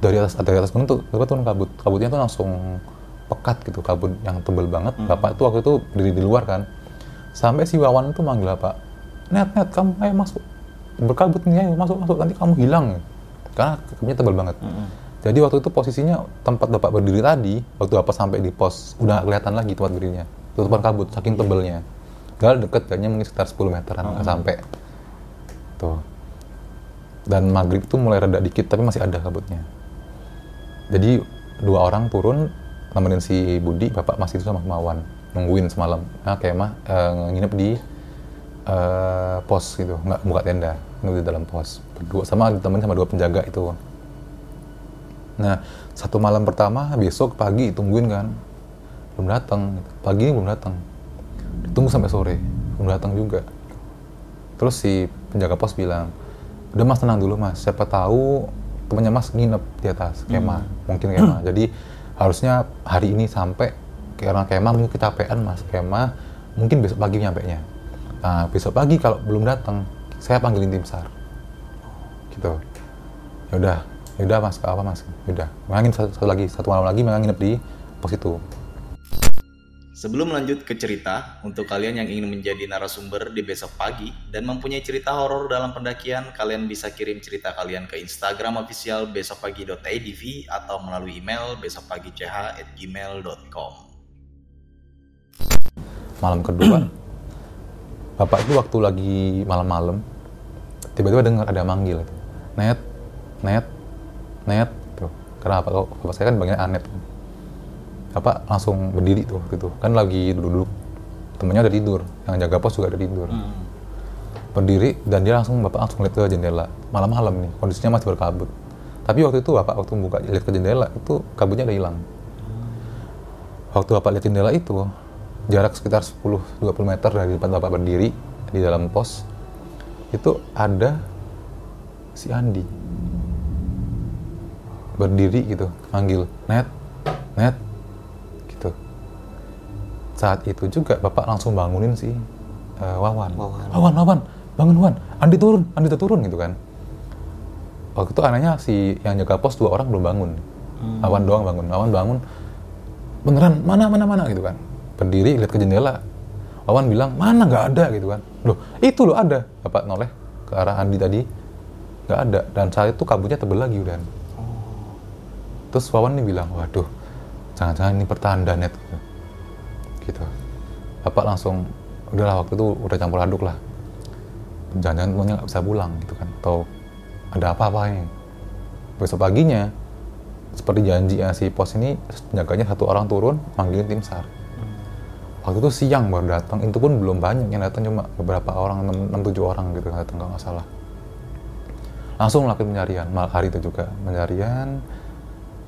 dari atas dari atas gunung tuh tiba-tiba turun kabut. Kabutnya tuh langsung pekat gitu kabut yang tebel banget. Bapak tuh waktu itu berdiri di luar kan. Sampai si Wawan tuh manggil bapak net net kamu ayo masuk. Berkabut nih ayo masuk masuk nanti kamu hilang. Karena kabutnya tebal banget. Jadi waktu itu posisinya tempat bapak berdiri tadi waktu bapak sampai di pos udah kelihatan lagi tempat berdirinya. Tutupan kabut saking tebelnya. Padahal deket kayaknya mungkin sekitar 10 meteran nggak sampai. Tuh. Dan maghrib tuh mulai reda dikit tapi masih ada kabutnya jadi dua orang turun nemenin si Budi bapak masih itu sama Mawan nungguin semalam. Nah kemah eh, nginep di eh, pos gitu. Nggak buka tenda nginep di dalam pos. Berdua sama ditemenin sama dua penjaga itu. Nah satu malam pertama besok pagi tungguin kan. Belum datang pagi ini belum datang. Ditunggu sampai sore belum datang juga. Terus si penjaga pos bilang udah mas tenang dulu mas. Siapa tahu temannya mas nginep di atas kemah mungkin kemah. Jadi harusnya hari ini sampai karena kemah mungkin kecapean mas kemah mungkin besok pagi nyampe nya nah besok pagi kalau belum datang saya panggilin tim sar. Gitu. Ya udah ya udah mas apa mas. Ya udah mengangin satu, satu lagi satu malam lagi memang nginep di pos itu Sebelum lanjut ke cerita, untuk kalian yang ingin menjadi narasumber di besok pagi dan mempunyai cerita horor dalam pendakian, kalian bisa kirim cerita kalian ke Instagram official besokpagi.idv atau melalui email besokpagi.ch@gmail.com. malam kedua bapak itu waktu lagi malam-malam tiba-tiba dengar ada manggil. Net net net tuh. Kenapa bapak saya kan bagian anet bapak langsung berdiri tuh waktu itu. Kan lagi duduk-duduk. Temennya udah tidur. Yang jaga pos juga udah tidur. Berdiri dan dia langsung bapak langsung lihat ke jendela. Malam-malam nih kondisinya masih berkabut. Tapi waktu itu bapak waktu buka lihat ke jendela itu kabutnya udah hilang. Waktu bapak lihat jendela itu jarak sekitar 10-20 meter dari tempat bapak berdiri di dalam pos itu ada si Andi. Berdiri gitu manggil net net saat itu juga bapak langsung bangunin si eh, Wawan. Wawan. Wawan Wawan bangun Wawan. Andi turun Andi turun gitu kan. Waktu itu anehnya si yang jaga pos dua orang belum bangun. Wawan doang bangun. Wawan bangun beneran mana mana mana? gitu kan. Berdiri lihat ke jendela. Wawan bilang mana nggak ada gitu kan. Loh itu loh ada. Bapak noleh ke arah Andi tadi nggak ada. Dan saat itu kabutnya tebel lagi udah terus Wawan nih bilang waduh jangan-jangan ini pertanda net gitu. Gitu. Bapak langsung udahlah waktu itu udah campur aduk lah. Jangan-jangan temannya nggak bisa pulang gitu kan. Atau ada apa-apa ini? Besok paginya seperti janji ya, si pos ini penjaganya satu orang turun manggilin tim sar. Waktu itu siang baru datang itu pun belum banyak yang datang cuma beberapa orang enam tujuh orang gitu yang datang kalau nggak salah. Langsung melakukan pencarian. Malam hari itu juga pencarian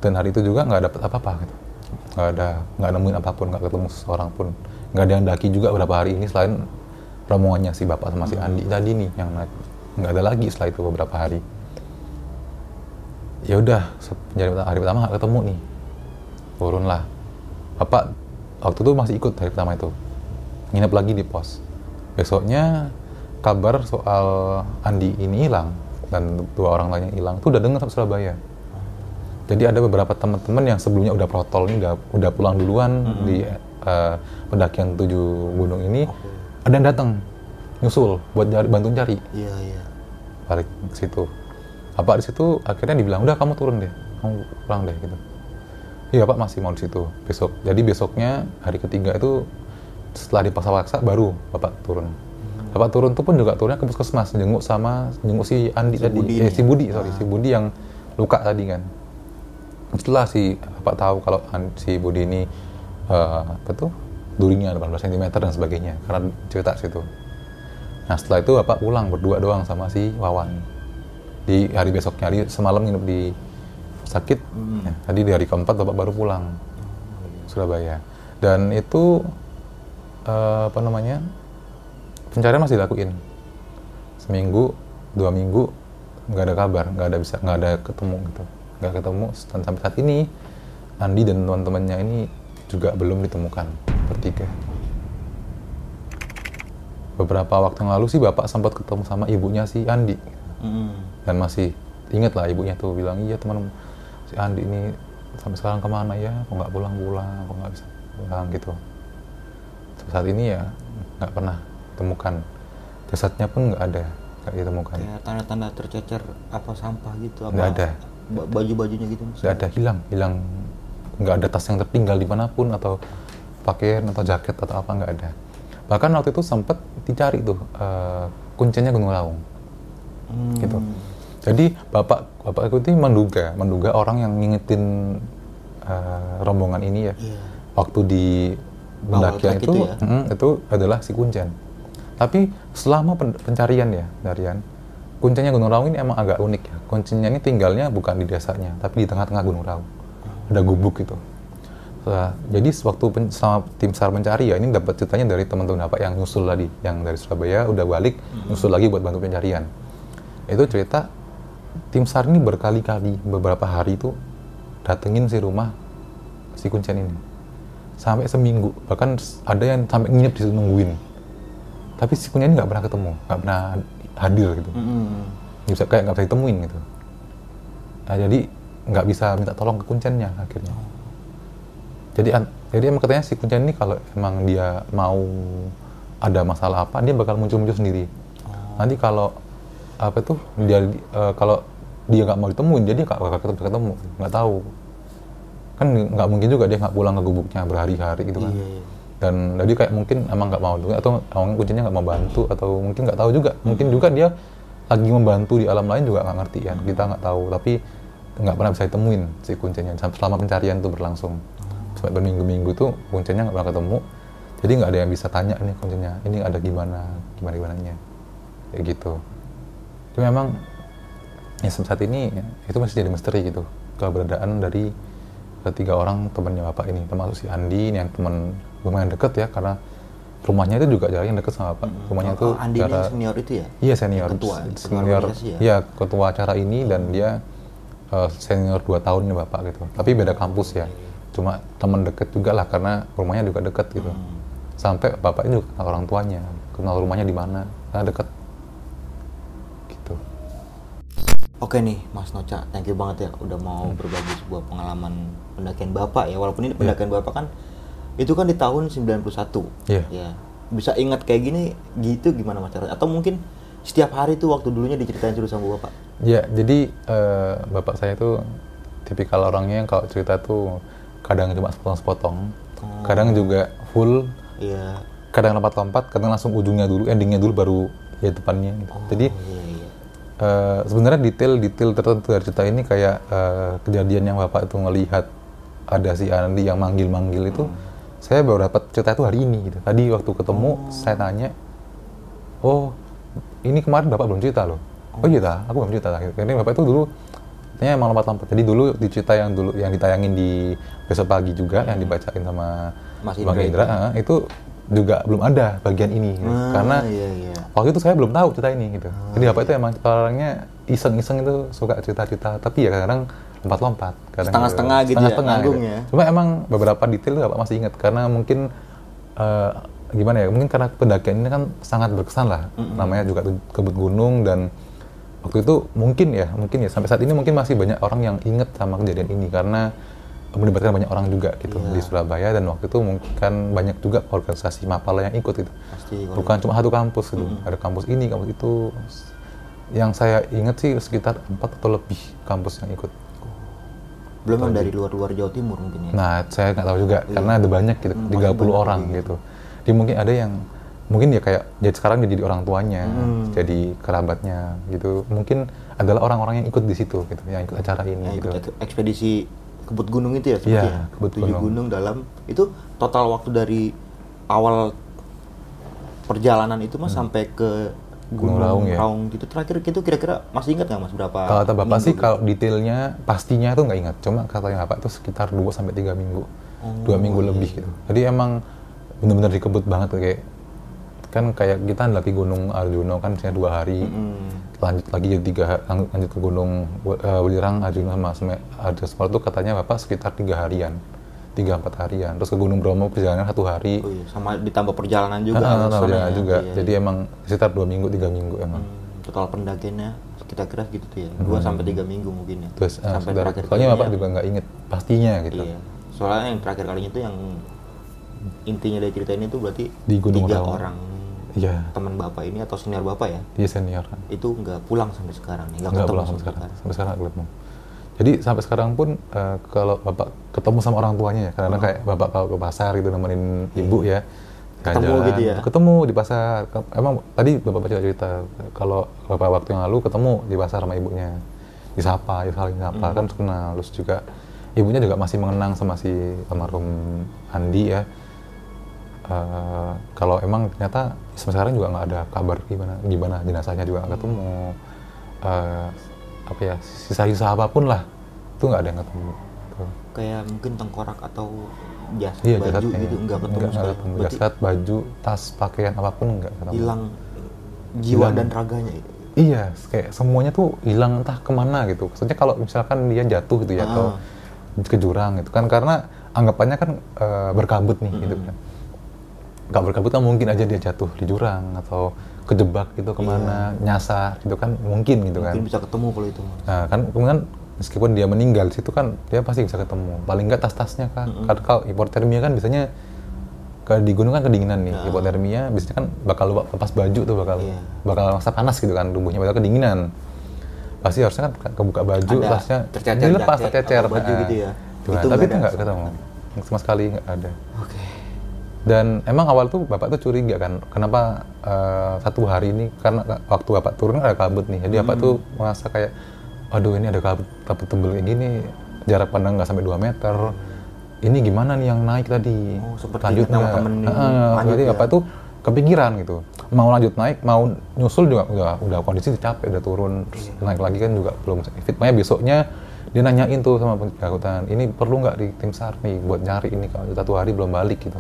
dan hari itu juga nggak dapet apa-apa gitu nggak ada nggak nemuin apa pun nggak ketemu seorang pun. Nggak ada yang daki juga beberapa hari ini selain rombongannya si bapak sama si Andi tadi nih yang naik. Nggak ada lagi setelah itu beberapa hari. Ya udah hari pertama nggak ketemu nih. Turunlah bapak waktu itu masih ikut hari pertama itu. Nginep lagi di pos. Besoknya kabar soal Andi ini hilang dan dua orang lainnya hilang. Itu udah dengar sampai Surabaya jadi ada beberapa teman-teman yang sebelumnya udah protol ini udah udah pulang duluan di eh, pendakian tujuh gunung ini. Ada yang datang nyusul buat cari, bantu cari Iya, iya. balik ke situ. Apa di situ? Akhirnya dibilang udah kamu turun deh. Kamu pulang deh gitu. Iya pak masih mau di situ besok. Jadi besoknya hari ketiga itu setelah dipaksa-paksa baru bapak turun. Bapak turun tuh pun juga turunnya ke puskesmas jenguk sama jenguk si Andi tadi. Budi eh, si Budi sorry si Budi yang luka tadi kan setelah si bapak tahu kalau si Budi ini eh, apa tuh durinya 18 cm dan sebagainya karena cerita situ. Nah setelah itu bapak pulang berdua doang sama si Wawan. Di hari besoknya hari semalam nginep di sakit. Ya, tadi di hari keempat bapak baru pulang Surabaya. Dan itu eh, apa namanya pencarian masih dilakuin. Seminggu dua minggu nggak ada kabar nggak ada bisa nggak ada ketemu gitu nggak ketemu dan sampai saat ini. Andi dan teman-temannya ini juga belum ditemukan bertiga. Beberapa waktu yang lalu sih bapak sempat ketemu sama ibunya si Andi. Mm. dan masih inget lah ibunya tuh bilang iya teman si Andi ini sampai sekarang ke mana ya? Kok nggak pulang-pulang? Kok nggak bisa pulang? Gitu. Sampai saat ini ya nggak pernah temukan jasadnya pun nggak ada nggak ditemukan. Tanda-tanda tercecer apa sampah gitu apa Nggak ada. Ba- baju-bajunya gitu nggak ada hilang. Hilang. Nggak ada tas yang tertinggal di mana pun atau pakaian atau jaket atau apa nggak ada. Bahkan waktu itu sempat dicari tuh eh, kuncinya Gunung Raung Hmm. gitu. Jadi bapak bapak itu menduga menduga orang yang ngingetin eh, rombongan ini ya. Iya. waktu di pendakian itu itu ya? mm, itu adalah si kuncen. Tapi selama pen- pencarian ya pencarian kuncinya Gunung Raung ini emang agak unik ya kuncinya ini tinggalnya bukan di desanya tapi di tengah-tengah Gunung Raung. Ada gubuk gitu Nah, jadi sewaktu pen- selama tim SAR mencari ya ini dapat ceritanya dari teman-teman bapak yang nyusul tadi yang dari Surabaya udah balik nyusul lagi buat bantu pencarian. Itu cerita tim SAR ini berkali-kali beberapa hari itu datengin si rumah si kuncen ini. Sampai seminggu bahkan ada yang sampai nginep di situ nungguin. Tapi si kuncen ini nggak pernah ketemu nggak pernah hadir gitu. Mm-mm. nggak bisa kayak nggak bisa ditemuin gitu. Nah, jadi nggak bisa minta tolong ke kuncennya akhirnya. Jadi an- jadi emang katanya si kuncen ini kalau emang dia mau ada masalah apa dia bakal muncul-muncul sendiri. Nanti kalau apa tuh dia eh, kalau dia nggak mau ditemuin dia nggak bakal ketemu ketemu nggak tahu. Kan nggak mungkin juga dia nggak pulang ke gubuknya berhari-hari gitu kan. Iya, iya. dan jadi kayak mungkin emang nggak mau atau emang kuncinya nggak mau bantu atau mungkin nggak tahu juga. Mungkin juga dia lagi membantu di alam lain juga nggak ngerti kan. Kita nggak tahu tapi nggak pernah bisa ditemuin si kuncinya. Selama pencarian itu berlangsung. Sampai berminggu-minggu tuh kuncinya nggak pernah ketemu. Jadi nggak ada yang bisa tanya nih kuncinya ini ada gimana? Gimana gimana nya kayak gitu. Itu memang ya saat ini ya, itu masih jadi misteri gitu. Keberadaan dari ketiga orang temannya bapak ini termasuk si Andi ini yang teman lumayan deket ya karena rumahnya itu juga jaraknya deket sama bapak rumahnya itu Oh, Andi ini cara- senior itu ya? Iya senior, Ketua, senior, ya? iya ketua acara ini dan dia eh, senior 2 tahun nih bapak gitu. Tapi beda kampus ya, cuma teman deket juga lah karena rumahnya juga deket gitu. Hmm. Sampai bapaknya juga kenal orang tuanya, kenal rumahnya di mana, karena deket. Gitu. Oke nih Mas Noca, thank you banget ya udah mau berbagi sebuah pengalaman pendakian Bapak ya. Walaupun ini pendakian Bapak kan itu kan di tahun 91. Iya. Ya. Bisa ingat kayak gini gitu gimana Mas caranya? Atau mungkin setiap hari tuh waktu dulunya diceritain terus sama Bapak. Ya, jadi eh, bapak saya itu tipikal orangnya yang kalau cerita tuh kadang cuma sepotong-sepotong, Oh. kadang juga full Iya. kadang lompat-lompat, kadang langsung ujungnya dulu, endingnya dulu baru ya depannya. Gitu. Jadi Oh, iya iya. eh, sebenarnya detail-detail tertentu dari cerita ini kayak eh, kejadian yang bapak itu ngelihat ada si Andi yang manggil-manggil itu, saya baru dapat cerita itu hari ini. Gitu. Tadi waktu ketemu saya tanya, oh ini kemarin bapak belum cerita loh. Oh iya dah, aku belum cerita. Gitu. Ini bapak itu dulu Ternyata emang lompat-lompat. Jadi dulu di cerita yang dulu yang ditayangin di besok pagi juga yang dibacain sama Mas Bang Indra Indra, eh, itu juga belum ada bagian ini gitu. Ah, karena iya, iya. waktu itu saya belum tahu cerita ini gitu. Jadi bapak itu emang orangnya iseng-iseng itu suka cerita-cerita, tapi ya kadang lompat-lompat, Setengah-setengah gitu. ya, Setengah-setengah nanggung ya. Cuma emang beberapa detail bapak masih ingat karena mungkin eh, gimana ya mungkin karena pendakian ini kan sangat berkesan lah. Namanya juga kebut gunung dan waktu itu mungkin ya mungkin ya sampai saat ini mungkin masih banyak orang yang inget sama kejadian ini karena melibatkan banyak orang juga gitu Iya. di Surabaya dan waktu itu mungkin kan banyak juga organisasi mapala yang ikut gitu. Pasti bukan cuma satu kampus gitu ada kampus ini kampus itu. Yang saya ingat sih sekitar empat atau lebih kampus yang ikut belum yang dari luar-luar Jawa Timur mungkin ya. Nah, saya nggak tahu juga karena ada banyak gitu, Hmm, 30 pasti banyak orang kayak gitu. Jadi mungkin ada yang mungkin ya kayak jadi sekarang jadi orang tuanya, Hmm. jadi kerabatnya gitu. Mungkin adalah orang-orang yang ikut di situ gitu, yang ikut acara ini Yang gitu. ikut ek- ekspedisi kebut gunung itu ya Iya, seperti ya? Kebut tujuh Gunung. gunung dalam itu total waktu dari awal perjalanan itu mas sampai ke Gunung Gunung Raung ya? itu terakhir itu kira-kira masih ingat nggak mas berapa? Kalau kata Bapak sih gitu? kalau detailnya pastinya tuh nggak ingat. Cuma katanya Bapak itu sekitar 2 sampai 3 minggu. Oh, dua minggu iya, lebih gitu. Jadi emang bener-bener dikebut banget kayak kan kayak kita lagi Gunung Arjuna kan misalnya dua hari, Hmm. lanjut lagi jadi tiga lanjut ke Gunung uh, Welirang Arjuna sama Arjuna tuh katanya Bapak sekitar tiga harian, tiga empat harian. Terus ke Gunung Bromo perjalanan satu hari. Oh iya, sama ditambah perjalanan juga. Ah, ke ah, sana perjalanan ya. juga. Iya, Jadi iya. emang sekitar dua minggu tiga minggu emang. Hmm, total pendakiannya kita kira gitu tuh ya, dua sampai tiga minggu mungkin ya. Hmm. Terus uh, sampai saudara- terakhir soalnya Bapak juga nggak inget pastinya gitu. Iya. Soalnya yang terakhir kalinya itu yang intinya dari cerita ini tuh berarti Di Gunung tiga Raung. orang Iya, teman bapak ini atau senior bapak ya dia senior itu nggak pulang sampai sekarang nih nggak ketemu pulang sampai sampai sekarang sampai sekarang nggak ketemu jadi sampai sekarang pun eh, kalau bapak ketemu sama orang tuanya ya karena kayak bapak kalau ke pasar gitu nemenin ibu ya. Ketemu jalan-jalan, gitu ya? ketemu di pasar. Emang tadi bapak juga cerita kalau beberapa waktu yang lalu ketemu di pasar sama ibunya. Disapa ya saling sapa kan kenal terus juga ibunya juga masih mengenang sama si almarhum Andi ya. Eh, kalau emang ternyata sampai sekarang juga nggak ada kabar gimana gimana jenazahnya juga nggak ketemu. Eh, apa ya sisa-sisa apa pun lah. Itu nggak ada yang ketemu. Tuh. kayak mungkin tengkorak atau jas iya baju jasadnya. gitu nggak ketemu nggak sekali. ketemu. Jasad baju tas pakaian apa pun nggak ketemu. hilang jiwa Hilang. dan raganya. Itu iya kayak semuanya tuh hilang entah ke mana gitu. Maksudnya kalau misalkan dia jatuh gitu ya Ah. atau ke jurang gitu kan karena anggapannya kan eh, berkabut nih gitu kan nggak berkabut kan mungkin aja dia jatuh di jurang atau kejebak gitu ke mana nyasar gitu kan mungkin gitu kan Iya. mungkin bisa ketemu kalau itu. Nah, kan kemudian meskipun dia meninggal di situ kan dia pasti bisa ketemu. Paling nggak tas-tasnya kan. Karena kalau hipotermia kan biasanya kalau di gunung kan kedinginan nih. Hipotermia biasanya kan bakal lupa lepas baju tuh bakal Iya. bakal masa panas gitu kan tubuhnya bakal kedinginan. Pasti harusnya kan kebuka baju, Ada tasnya tercecer dilepas tercecer. baju Nah, gitu ya. kan. Itu Tapi itu nggak ketemu. Sama sekali nggak ada. oke Dan emang awal tuh bapak tuh curiga kan, kenapa eh, satu hari ini karena waktu bapak turun kan ada kabut nih, jadi bapak tuh Hmm. merasa kayak, aduh ini ada kabut kabut tebel kayak gini, jarak pandang nggak sampai 2 meter, ini gimana nih yang naik tadi? Oh, seperti lanjut nggak? temen ini lanjut berarti ya? bapak tuh kepikiran gitu, mau lanjut naik, mau nyusul juga udah udah kondisi capek udah turun, terus Iya. naik lagi kan juga belum fit. Makanya besoknya dia nanyain tuh sama penjaga hutan, ini perlu nggak di tim SAR nih buat nyari ini kalau satu hari belum balik gitu.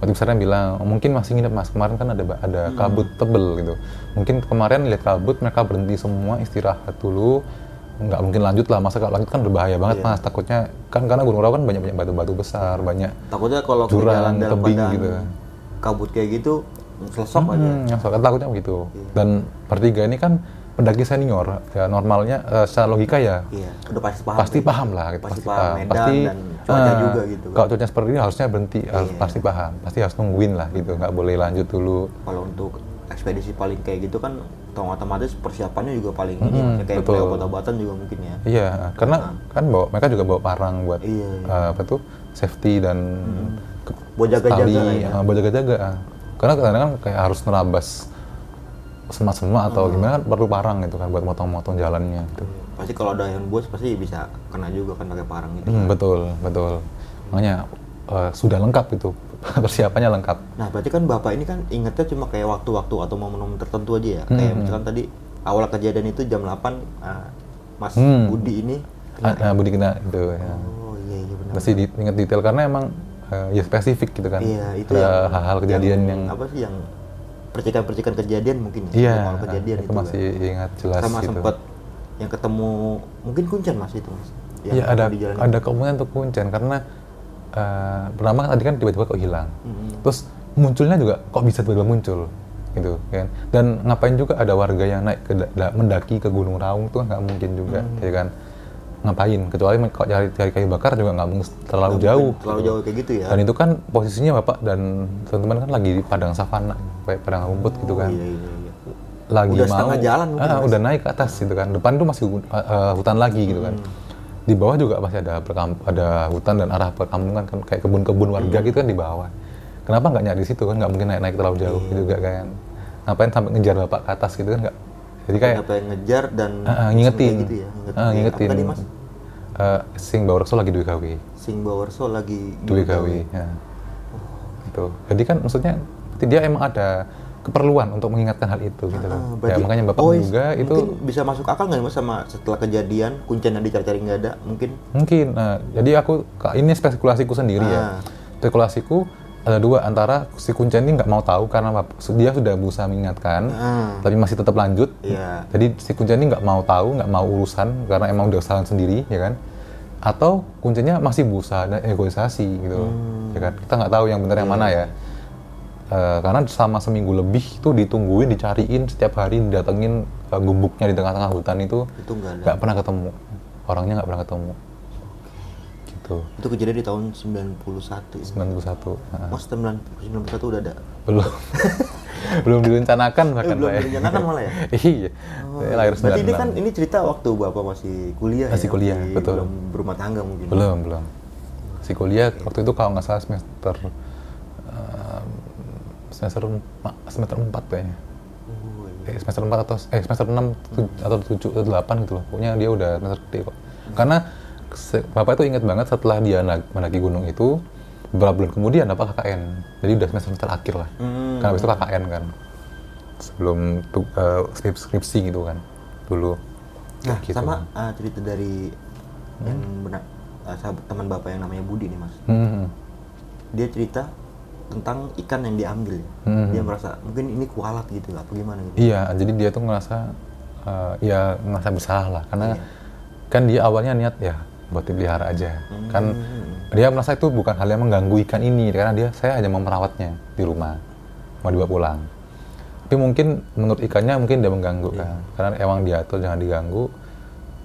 Tim SAR bilang, "Oh, mungkin masih nginep mas, kemarin kan ada ada Hmm. kabut tebel gitu. Mungkin kemarin lihat kabut, mereka berhenti semua istirahat dulu, nggak mungkin lanjut lah, masa kalau lanjut kan berbahaya banget Iya. mas, takutnya kan karena Gunung Raung kan banyak banyak batu-batu besar, banyak takutnya kalau Jurang, tebing gitu. kabut kayak gitu selesok aja Hmm, yang soalnya takutnya begitu. Iya. Dan bertiga ini kan pendaki senior, ya normalnya eh, secara logika ya iya udah pasti paham pasti ya. paham lah gitu, pasti, paham medan pasti dan cuaca eh, juga gitu Kalau cuaca seperti ini harusnya berhenti, harus Iya. pasti paham, pasti harus nungguin lah gitu, nggak boleh lanjut dulu. kalau untuk ekspedisi paling kayak gitu kan otomatis persiapannya juga paling ini Mm-mm, maksudnya kayak betul. obat-obatan juga mungkin ya Iya, karena kan bawa mereka juga bawa parang buat Iya, iya. eh, apa tuh safety dan ke- Buat jaga-jaga ya. buat jaga-jaga. Karena kadang-kadang kan kayak harus nerabas semak-semak atau gimana kan perlu parang gitu kan buat motong-motong jalannya gitu. pasti kalau ada yang bos pasti bisa kena juga kan pakai parang gitu Hmm, betul, betul. Makanya eh, sudah lengkap itu persiapannya lengkap. nah berarti kan bapak ini kan ingetnya cuma kayak waktu-waktu atau momen-momen tertentu aja ya kayak Hmm. misalkan tadi awal kejadian itu jam 8 ah, Mas Hmm. Budi ini Ah, ah, Budi kena itu ya. oh iya iya benar Mesti diingat detail karena emang eh, ya spesifik gitu kan. Iya, itu Ada yang hal-hal kejadian yang, apa sih yang percikan-percikan kejadian mungkin ya, iya awal kejadian itu itu, masih kan. ingat jelas sama gitu. sempat yang ketemu mungkin kuncen mas itu mas Yang Iya ada di jalan ada kemungkinan untuk kuncen karena eh, pertama kan tadi kan tiba-tiba kok hilang. Mm-mm. Terus munculnya juga kok bisa tiba-tiba muncul gitu kan dan ngapain juga ada warga yang naik ke da- da- mendaki ke Gunung Raung itu kan nggak mungkin juga Hmm. ya kan ngapain kecuali kalau cari, cari kayu bakar juga nggak mungkin terlalu jauh terlalu gitu. jauh kayak gitu ya dan itu kan posisinya bapak dan teman-teman kan lagi di padang savana kayak padang rumput gitu kan iya, iya, iya. lagi Udah mau setengah jalan ah, udah naik ke atas gitu kan depan tuh masih uh, hutan lagi gitu kan Hmm. di bawah juga masih ada perkamp- ada hutan dan arah perkampungan kan kayak kebun-kebun warga Hmm. gitu kan di bawah kenapa nggak nyari di situ kan nggak mungkin naik naik terlalu jauh Iya. juga kan ngapain sampai ngejar bapak ke atas gitu kan nggak jadi kayak apa yang ngejar dan ah, ah, ngingetin. gitu ya? Ah, ngingetin. apa tadi mas? Eh, sing Bawarso lagi duwe gawe Sing Bawarso lagi duwe gawe ya. gitu. Jadi kan maksudnya dia emang ada keperluan untuk mengingatkan hal itu gitu loh Ah, ya makanya bapak oh, juga itu bisa masuk akal nggak mas sama setelah kejadian kuncen yang dicari-cari nggak ada mungkin? Mungkin. Nah, jadi aku ini spekulasiku sendiri Ah. ya. Spekulasiku ada dua antara si Kuncen ini nggak mau tahu karena dia sudah berusaha mengingatkan, Ah. tapi masih tetap lanjut. Iya. Jadi si Kuncen ini nggak mau tahu, nggak mau urusan karena emang udah kesalahan sendiri, ya kan? Atau kuncinya masih berusaha dan egoisasi gitu, Hmm. ya kan? Kita nggak tahu yang benar yang mana ya. Eh, karena selama seminggu lebih itu ditungguin, dicariin setiap hari, didatengin eh, gubuknya di tengah-tengah hutan itu nggak pernah ketemu orangnya nggak pernah ketemu gitu itu kejadian di tahun 91 ya. 91 Nah, mas 91 udah ada belum belum direncanakan eh, bahkan belum saya. direncanakan malah ya iya saya lahir berarti ini 96. kan ini cerita waktu bapak masih kuliah Masih ya? kuliah, betul. belum berumah tangga mungkin belum belum si kuliah waktu itu kalau nggak salah semester eh, semester empat- semester 4 kayaknya Oh, eh, semester 4 atau eh semester 6 tu- atau 7 atau 8 gitu loh. Pokoknya dia udah semester gede kok. Karena Bapak itu ingat banget setelah dia na- mendaki gunung itu beberapa bulan kemudian Bapak KKN. Jadi udah semester semester akhir lah. Hmm. Karena habis itu KKN kan. Sebelum eh, skrip- skripsi gitu kan. Dulu. Nah, gitu. sama uh, cerita dari yang benar uh, sahabat teman bapak yang namanya Budi nih mas. Hmm. Dia cerita tentang ikan yang diambil. Hmm. Dia merasa mungkin ini kualat gitu apa gimana gitu. Iya, jadi dia tuh ngerasa eh, ya ngerasa bersalah lah karena Iya. kan dia awalnya niat ya buat dipelihara aja. Kan Hmm. dia merasa itu bukan hal yang mengganggu ikan ini karena dia saya hanya mau merawatnya di rumah mau dibawa pulang. Tapi mungkin menurut ikannya mungkin dia mengganggu Iya. kan karena emang diatur jangan diganggu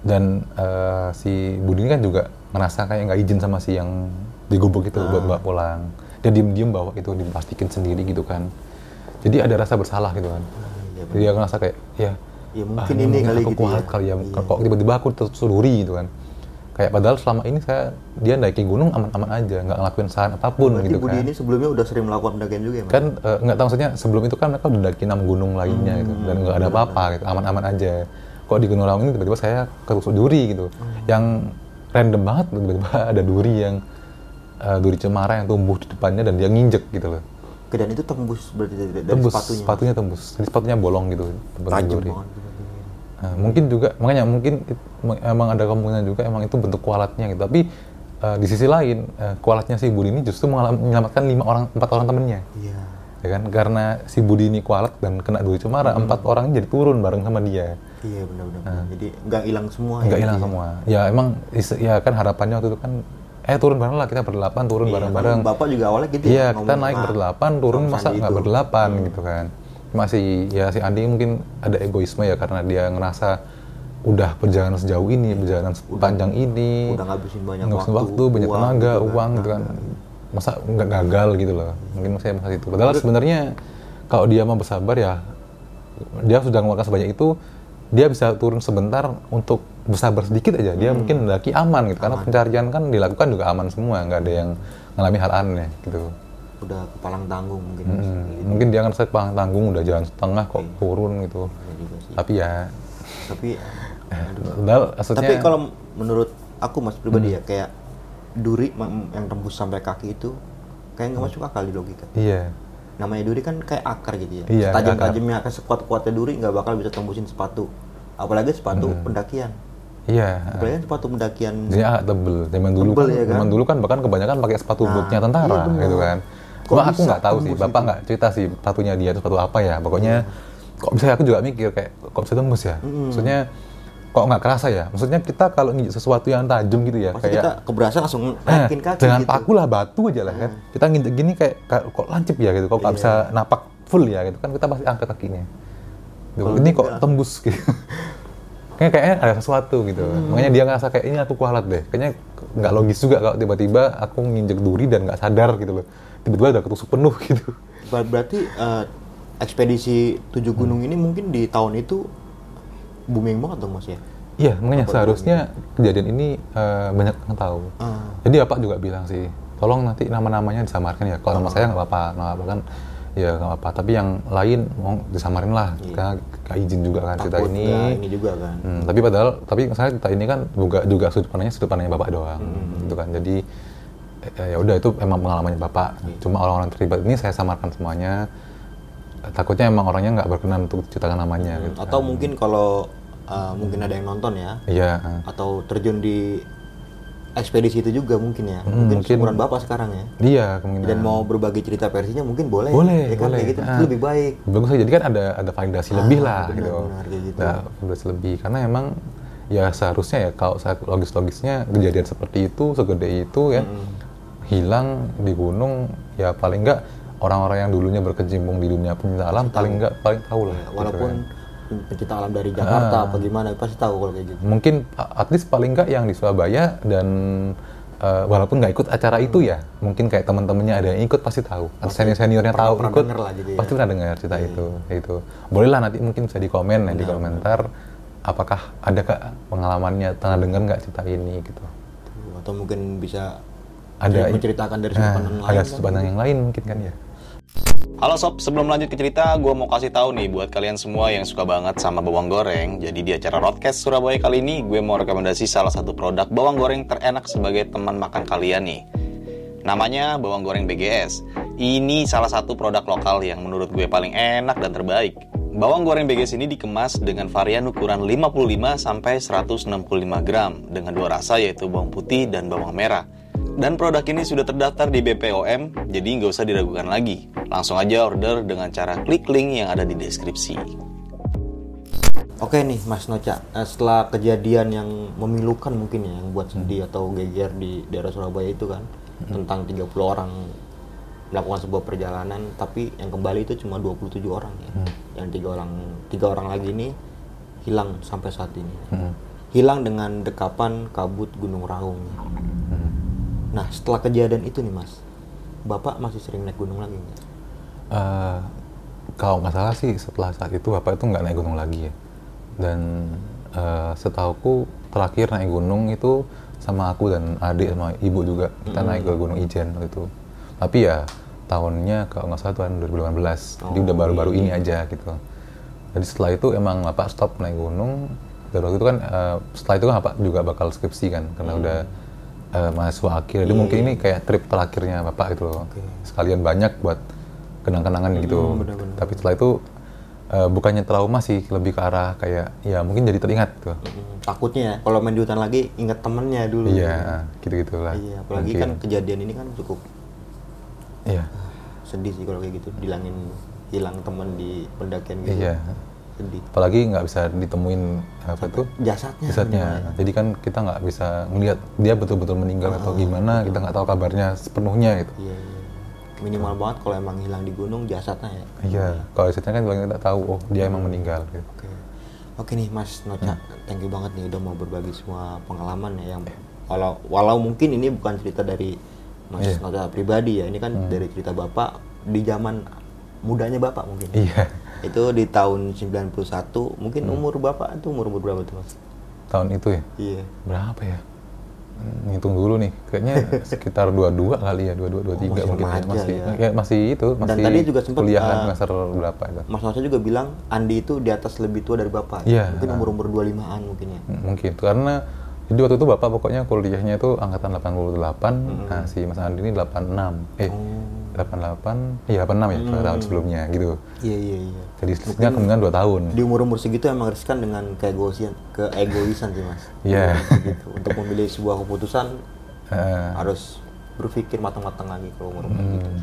dan eh, si Budi ini kan juga ngerasa kayak nggak izin sama si yang digubuk itu buat Ah. bawa pulang. Dia diem-diem bawa itu dipastikin sendiri gitu kan. Jadi ada rasa bersalah gitu kan. iya, Jadi dia ngerasa kayak ya Ya, ah, mungkin ini kali aku gitu kuat ya. kali ya. Iya. Kok tiba-tiba aku tersuduri gitu kan. Kayak padahal selama ini saya dia naiki gunung aman-aman aja, nggak ngelakuin kesalahan apa pun Berarti gitu Budi kan. ini sebelumnya udah sering melakukan pendakian juga ya mas? Kan eh, nggak tahu maksudnya sebelum itu kan mereka udah daki enam gunung lainnya gitu Hmm, dan nggak ada apa-apa gitu, aman-aman aja. Kok di Gunung Raung ini tiba-tiba saya ketusuk duri gitu. Hmm. Yang random banget tiba-tiba ada duri yang eh, duri cemara yang tumbuh di depannya dan dia nginjek gitu loh. Oke, dan itu tembus berarti dari, dari Tembus sepatunya. Mas? tembus. Jadi sepatunya bolong gitu. Tajam banget. Nah, mungkin juga makanya mungkin emang ada kemungkinan juga emang itu bentuk kualatnya gitu. Tapi eh, di sisi lain eh, kualatnya si Budi ini justru menyelamatkan lima orang empat orang temennya. Iya. Ya kan karena si Budi ini kualat dan kena duri cemara empat orang jadi turun bareng sama dia. Iya benar-benar. Jadi nggak hilang semua. Nggak ya, hilang ya. semua. Ya emang ya kan harapannya waktu itu kan eh turun bareng lah kita berdelapan turun Iya, bareng-bareng. kan Bapak juga awalnya gitu Iya, ya, kita ngomong naik sama berdelapan, turun masa nggak berdelapan Hmm. gitu kan. Masih ya si Andi mungkin ada egoisme ya karena dia ngerasa udah perjalanan sejauh ini, perjalanan sepanjang ini, Udah ngabisin banyak ngabisin waktu, waktu, banyak uang tenaga, gitu kan. uang gitu kan. Masa nggak gagal gitu loh. Mungkin saya masa itu. Padahal sebenarnya kalau dia mau bersabar ya dia sudah mengeluarkan sebanyak itu, dia bisa turun sebentar untuk bersabar sedikit aja. Dia Hmm. mungkin mendaki aman gitu karena pencarian kan dilakukan juga aman semua, nggak ada yang mengalami hal aneh gitu. Udah kepalang tanggung mungkin. Hmm, mungkin dia ngerasa pang tanggung udah jalan setengah kok turun gitu. Ya juga sih. Tapi ya, Tapi padahal maksudnya tapi kalau menurut aku mas pribadi ya kayak duri yang tembus sampai kaki itu kayak nggak masuk akal di logika. iya, Namanya duri kan kayak akar gitu ya. Iya, Tajam-tajamnya akar sekuat kuatnya duri nggak bakal bisa tembusin sepatu. Apalagi sepatu pendakian. iya. Apalagi kan sepatu pendakian. Jadi agak tebel. Zaman dulu Tebel kan, ya kan? zaman dulu kan bahkan kebanyakan pakai sepatu Nah, bootnya tentara iya bener. gitu kan. Kok Cuma aku nggak tahu sih, bapak nggak cerita sih sepatunya dia itu sepatu apa ya. Pokoknya kok bisa aku juga mikir kayak kok bisa tembus ya. Maksudnya kok nggak kerasa ya? Maksudnya kita kalau nginjek sesuatu yang tajam gitu ya Pasti kayak kita keberasa langsung Eh, naikin kaki dengan gitu. paku lah batu aja lah kan. Kita nginjek gini kayak kok lancip ya gitu? Kok nggak bisa napak full ya? Gitu kan kita pasti angkat kakinya. Gitu, ini kok tembus gitu. Kayaknya kayaknya ada sesuatu gitu. Makanya dia ngerasa kayak ini aku kualat deh. Kayaknya nggak logis juga kalau tiba-tiba aku nginjek duri dan nggak sadar gitu loh tiba-tiba udah ketusuk penuh gitu Ber- Berarti eh, ekspedisi tujuh gunung ini mungkin di tahun itu booming banget dong mas ya? Iya, makanya seharusnya kejadian ini eh, banyak yang tahu. Ah. Jadi Bapak juga bilang sih, tolong nanti nama-namanya disamarkan ya. Kalau nama saya nggak apa-apa, nama Bapak kan ya nggak apa-apa. Tapi yang lain mau disamarin lah, karena nggak izin juga kan cerita Takut ini. nggak ini juga kan. Hmm, tapi padahal, tapi saya cerita ini kan juga juga sudut pandangnya sudut pandangnya Bapak doang, gitu kan. Jadi ya udah itu emang pengalamannya Bapak. Cuma orang-orang terlibat ini saya samarkan semuanya. Takutnya emang orangnya nggak berkenan untuk ceritakan namanya. gitu. Atau mungkin kalau eh, mungkin ada yang nonton ya, Iya. eh. atau terjun di ekspedisi itu juga mungkin ya. Hmm, mungkin mungkin. seumuran bapak sekarang ya. Iya, kemungkinan. Dan mau berbagi cerita versinya mungkin boleh. boleh, ya kan? boleh. Kayak gitu, Ah. itu lebih baik. Bagus. Jadi kan ada ada validasi lebih lah benar, gitu. benar, gitu. Nah, validasi lebih karena emang ya seharusnya ya kalau logis-logisnya kejadian seperti itu segede itu ya hilang di gunung ya paling enggak orang-orang yang dulunya berkecimpung di dunia pencinta alam paling enggak paling tahu lah. Ya, gitu walaupun kan. pencinta alam dari Jakarta apa gimana pasti tahu kalau kayak gitu. mungkin at least paling enggak yang di Surabaya dan eh, walaupun nggak ikut acara itu ya mungkin kayak teman-temannya ada yang ikut pasti tahu atau senior seniornya pernah- tahu pernah ikut lah gitu ya. pasti pernah dengar cerita itu itu bolehlah nanti mungkin bisa di komen ya, di komentar apakah ada kak pengalamannya pernah dengar nggak cerita ini gitu Atau mungkin bisa ada menceritakan dari sudut nah, pandang lain. ada sudut pandang yang lain mungkin kan ya Halo sob, sebelum lanjut ke cerita, gue mau kasih tahu nih buat kalian semua yang suka banget sama bawang goreng. Jadi di acara Roadcast Surabaya kali ini, gue mau rekomendasi salah satu produk bawang goreng terenak sebagai teman makan kalian nih. Namanya bawang goreng BGS. Ini salah satu produk lokal yang menurut gue paling enak dan terbaik. Bawang goreng BGS ini dikemas dengan varian ukuran 55 sampai 165 gram dengan dua rasa yaitu bawang putih dan bawang merah. Dan produk ini sudah terdaftar di BPOM, jadi nggak usah diragukan lagi. Langsung aja order dengan cara klik link yang ada di deskripsi. Oke nih Mas Noca, eh, setelah kejadian yang memilukan mungkin ya, yang buat sedih Hmm. atau geger di daerah Surabaya itu kan, tentang 30 orang melakukan sebuah perjalanan, tapi yang kembali itu cuma 27 orang ya. Hmm. Yang tiga orang tiga orang lagi ini hilang sampai saat ini. Hmm. Hilang dengan dekapan kabut Gunung Raung. Hmm. Nah setelah kejadian itu nih Mas, Bapak masih sering naik gunung lagi nggak? Eh, kalau nggak salah sih setelah saat itu bapak itu nggak naik gunung lagi ya. Dan eh, setauku terakhir naik gunung itu sama aku dan adik sama ibu juga kita naik ke Gunung Ijen waktu itu. Tapi ya tahunnya kalau nggak salah tahun 2018 jadi udah baru-baru ini aja gitu. Jadi setelah itu emang bapak stop naik gunung. Dan waktu itu kan eh, setelah itu kan bapak juga bakal skripsi kan karena udah eh, mahasiswa akhir. Jadi mungkin ini kayak trip terakhirnya bapak gitu loh. Sekalian banyak buat kenang-kenangan gitu. tapi setelah itu eh, bukannya trauma sih lebih ke arah kayak ya mungkin jadi teringat tuh Hmm, takutnya ya, kalau main di hutan lagi inget temennya dulu. iya gitu gitulah Iya, apalagi Mungkin. kan kejadian ini kan cukup iya. sedih sih kalau kayak gitu dilangin hilang teman di pendakian gitu. iya Sedih. apalagi nggak bisa ditemuin apa tuh Jasadnya. jasadnya jadi kan kita nggak bisa melihat dia betul-betul meninggal atau gimana kita nggak tahu kabarnya sepenuhnya gitu Iya, iya. Minimal banget kalau emang hilang di gunung jasadnya ya. iya kalau jasadnya kan paling kita tahu oh dia emang meninggal gitu Oke. Oke nih Mas Noca, thank you banget nih udah mau berbagi semua pengalaman ya yang walau walau mungkin ini bukan cerita dari Mas Iya. Noca pribadi ya, ini kan dari cerita Bapak di zaman mudanya Bapak mungkin. iya Itu di tahun 91, mungkin umur Bapak itu umur umur berapa tuh Mas? tahun itu ya Iya. berapa ya Hmm, ngitung dulu nih kayaknya sekitar 22 kali ya 22 23 masih mungkin ya. remaja masih ya. ya, masih itu masih tadi juga sempet, kuliahan uh, semester berapa itu Mas Noca juga bilang Andi itu di atas lebih tua dari Bapak. Iya. Mungkin umur-umur 25-an mungkin ya. Hmm, mungkin karena jadi waktu itu bapak pokoknya kuliahnya itu angkatan 88 nah si Mas Andi ini 86 eh 88 iya 86 ya pada tahun sebelumnya gitu Iya, iya, iya. jadi selisihnya kemungkinan 2 tahun Di umur-umur segitu emang riskan dengan keegoisan, keegoisan sih Mas. Iya. gitu. Untuk memilih sebuah keputusan Eh, harus berpikir matang-matang lagi kalau umur umur gitu. Hmm.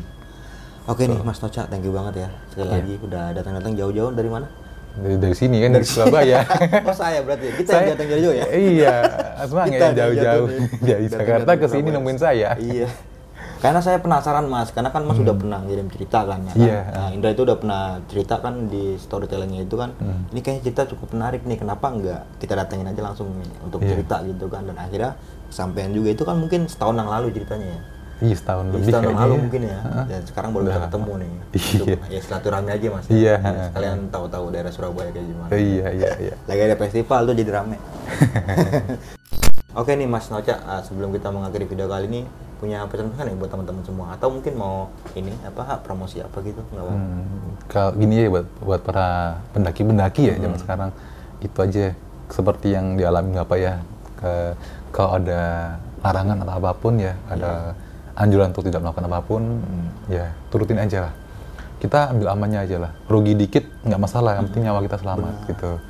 Oke nih Mas Noca, thank you banget ya sekali Iya. lagi udah datang-datang jauh-jauh dari mana? dari, dari sini kan dari Surabaya oh saya berarti kita Saya- yang datang jauh ya iya asma yang yang jauh-jauh dari Jakarta ke sini nemuin saya iya karena saya penasaran mas karena kan mas sudah pernah ngirim cerita kan ya kan? Hmm. Iya. Nah, Indra itu udah pernah cerita kan di storytellingnya itu kan Hmm. ini kayaknya cerita cukup menarik nih kenapa enggak kita datengin aja langsung nih untuk Iya. cerita gitu kan dan akhirnya sampean juga itu kan mungkin setahun yang lalu ceritanya ya iya setahun Ya, lebih setahun yang kayaknya lalu ya. mungkin ya dan sekarang baru bisa Udah. ketemu nih Iya. untuk ya silaturahmi aja mas Iya. Ya, sekalian tahu-tahu daerah Surabaya kayak gimana iya iya iya lagi ada festival tuh jadi rame Oke nih Mas Noca, ah, sebelum kita mengakhiri video kali ini punya pesan-pesan ya buat teman-teman semua? Atau mungkin mau ini apa ah, promosi apa gitu? Nggak apa? Hmm, kalau gini ya buat buat para pendaki-pendaki ya Hmm. zaman sekarang itu aja seperti yang dialami apa ya ke kalau ada larangan atau apa pun ya ada anjuran untuk tidak melakukan apa pun ya turutin aja lah. Kita ambil amannya aja lah. Rugi dikit nggak masalah yang penting nyawa kita selamat gitu.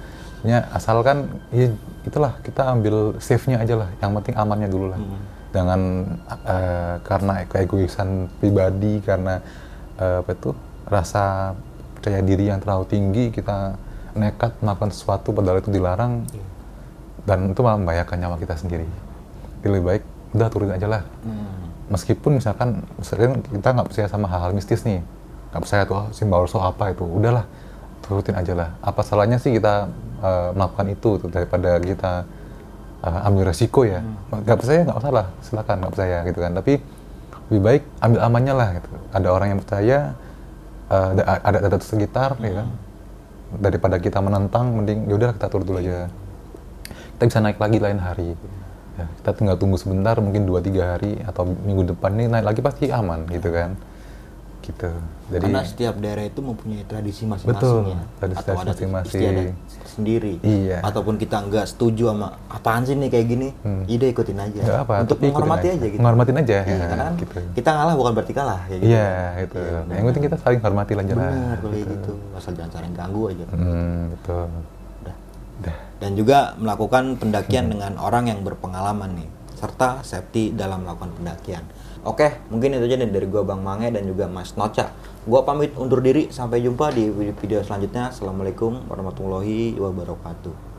Ya asalkan ya itulah kita ambil safe-nya aja lah. Yang penting amannya dulu lah. Jangan eh, karena keegoisan pribadi karena eh, apa itu rasa percaya diri yang terlalu tinggi kita nekat melakukan sesuatu padahal itu dilarang dan itu malah membahayakan nyawa kita sendiri. Jadi lebih baik udah turutin aja lah. Meskipun misalkan misalkan kita nggak percaya sama hal-hal mistis nih nggak percaya tuh oh, simbol so apa itu? Udahlah turutin aja lah. Apa salahnya sih kita eh, melakukan itu tuh, daripada kita eh, ambil resiko ya. Nggak percaya nggak masalah silakan nggak percaya gitu kan. Tapi lebih baik ambil amannya lah gitu. Ada orang yang percaya eh, ada ada ada sekitar ya kan. Daripada kita menentang mending ya udahlah kita turut dulu aja. Kita bisa naik lagi lain hari. Ya, kita tinggal tunggu sebentar mungkin 2-3 hari atau minggu depan ini naik lagi pasti aman gitu kan gitu jadi Karena setiap daerah itu mempunyai tradisi Betul, masing-masing ya, tradisi atau ada masing-masing. sendiri. Iya. Ataupun kita nggak setuju sama apaan sih nih kayak gini, ide ikutin aja. Nggak apa, Untuk menghormati aja. aja gitu. Menghormatin aja, Iya, ya, karena kan gitu. kita ngalah bukan berarti kalah kayak gitu. iya gitu yang penting kita saling hormati lah aja lah Benar kayak gitu, asal jangan saling ganggu aja. hmm, betul Udah. Dah. dan juga melakukan pendakian dengan orang yang berpengalaman nih serta safety dalam melakukan pendakian. Oke, mungkin itu aja nih dari gua Bang Mange dan juga Mas Noca. Gua pamit undur diri sampai jumpa di video selanjutnya. Assalamualaikum warahmatullahi wabarakatuh.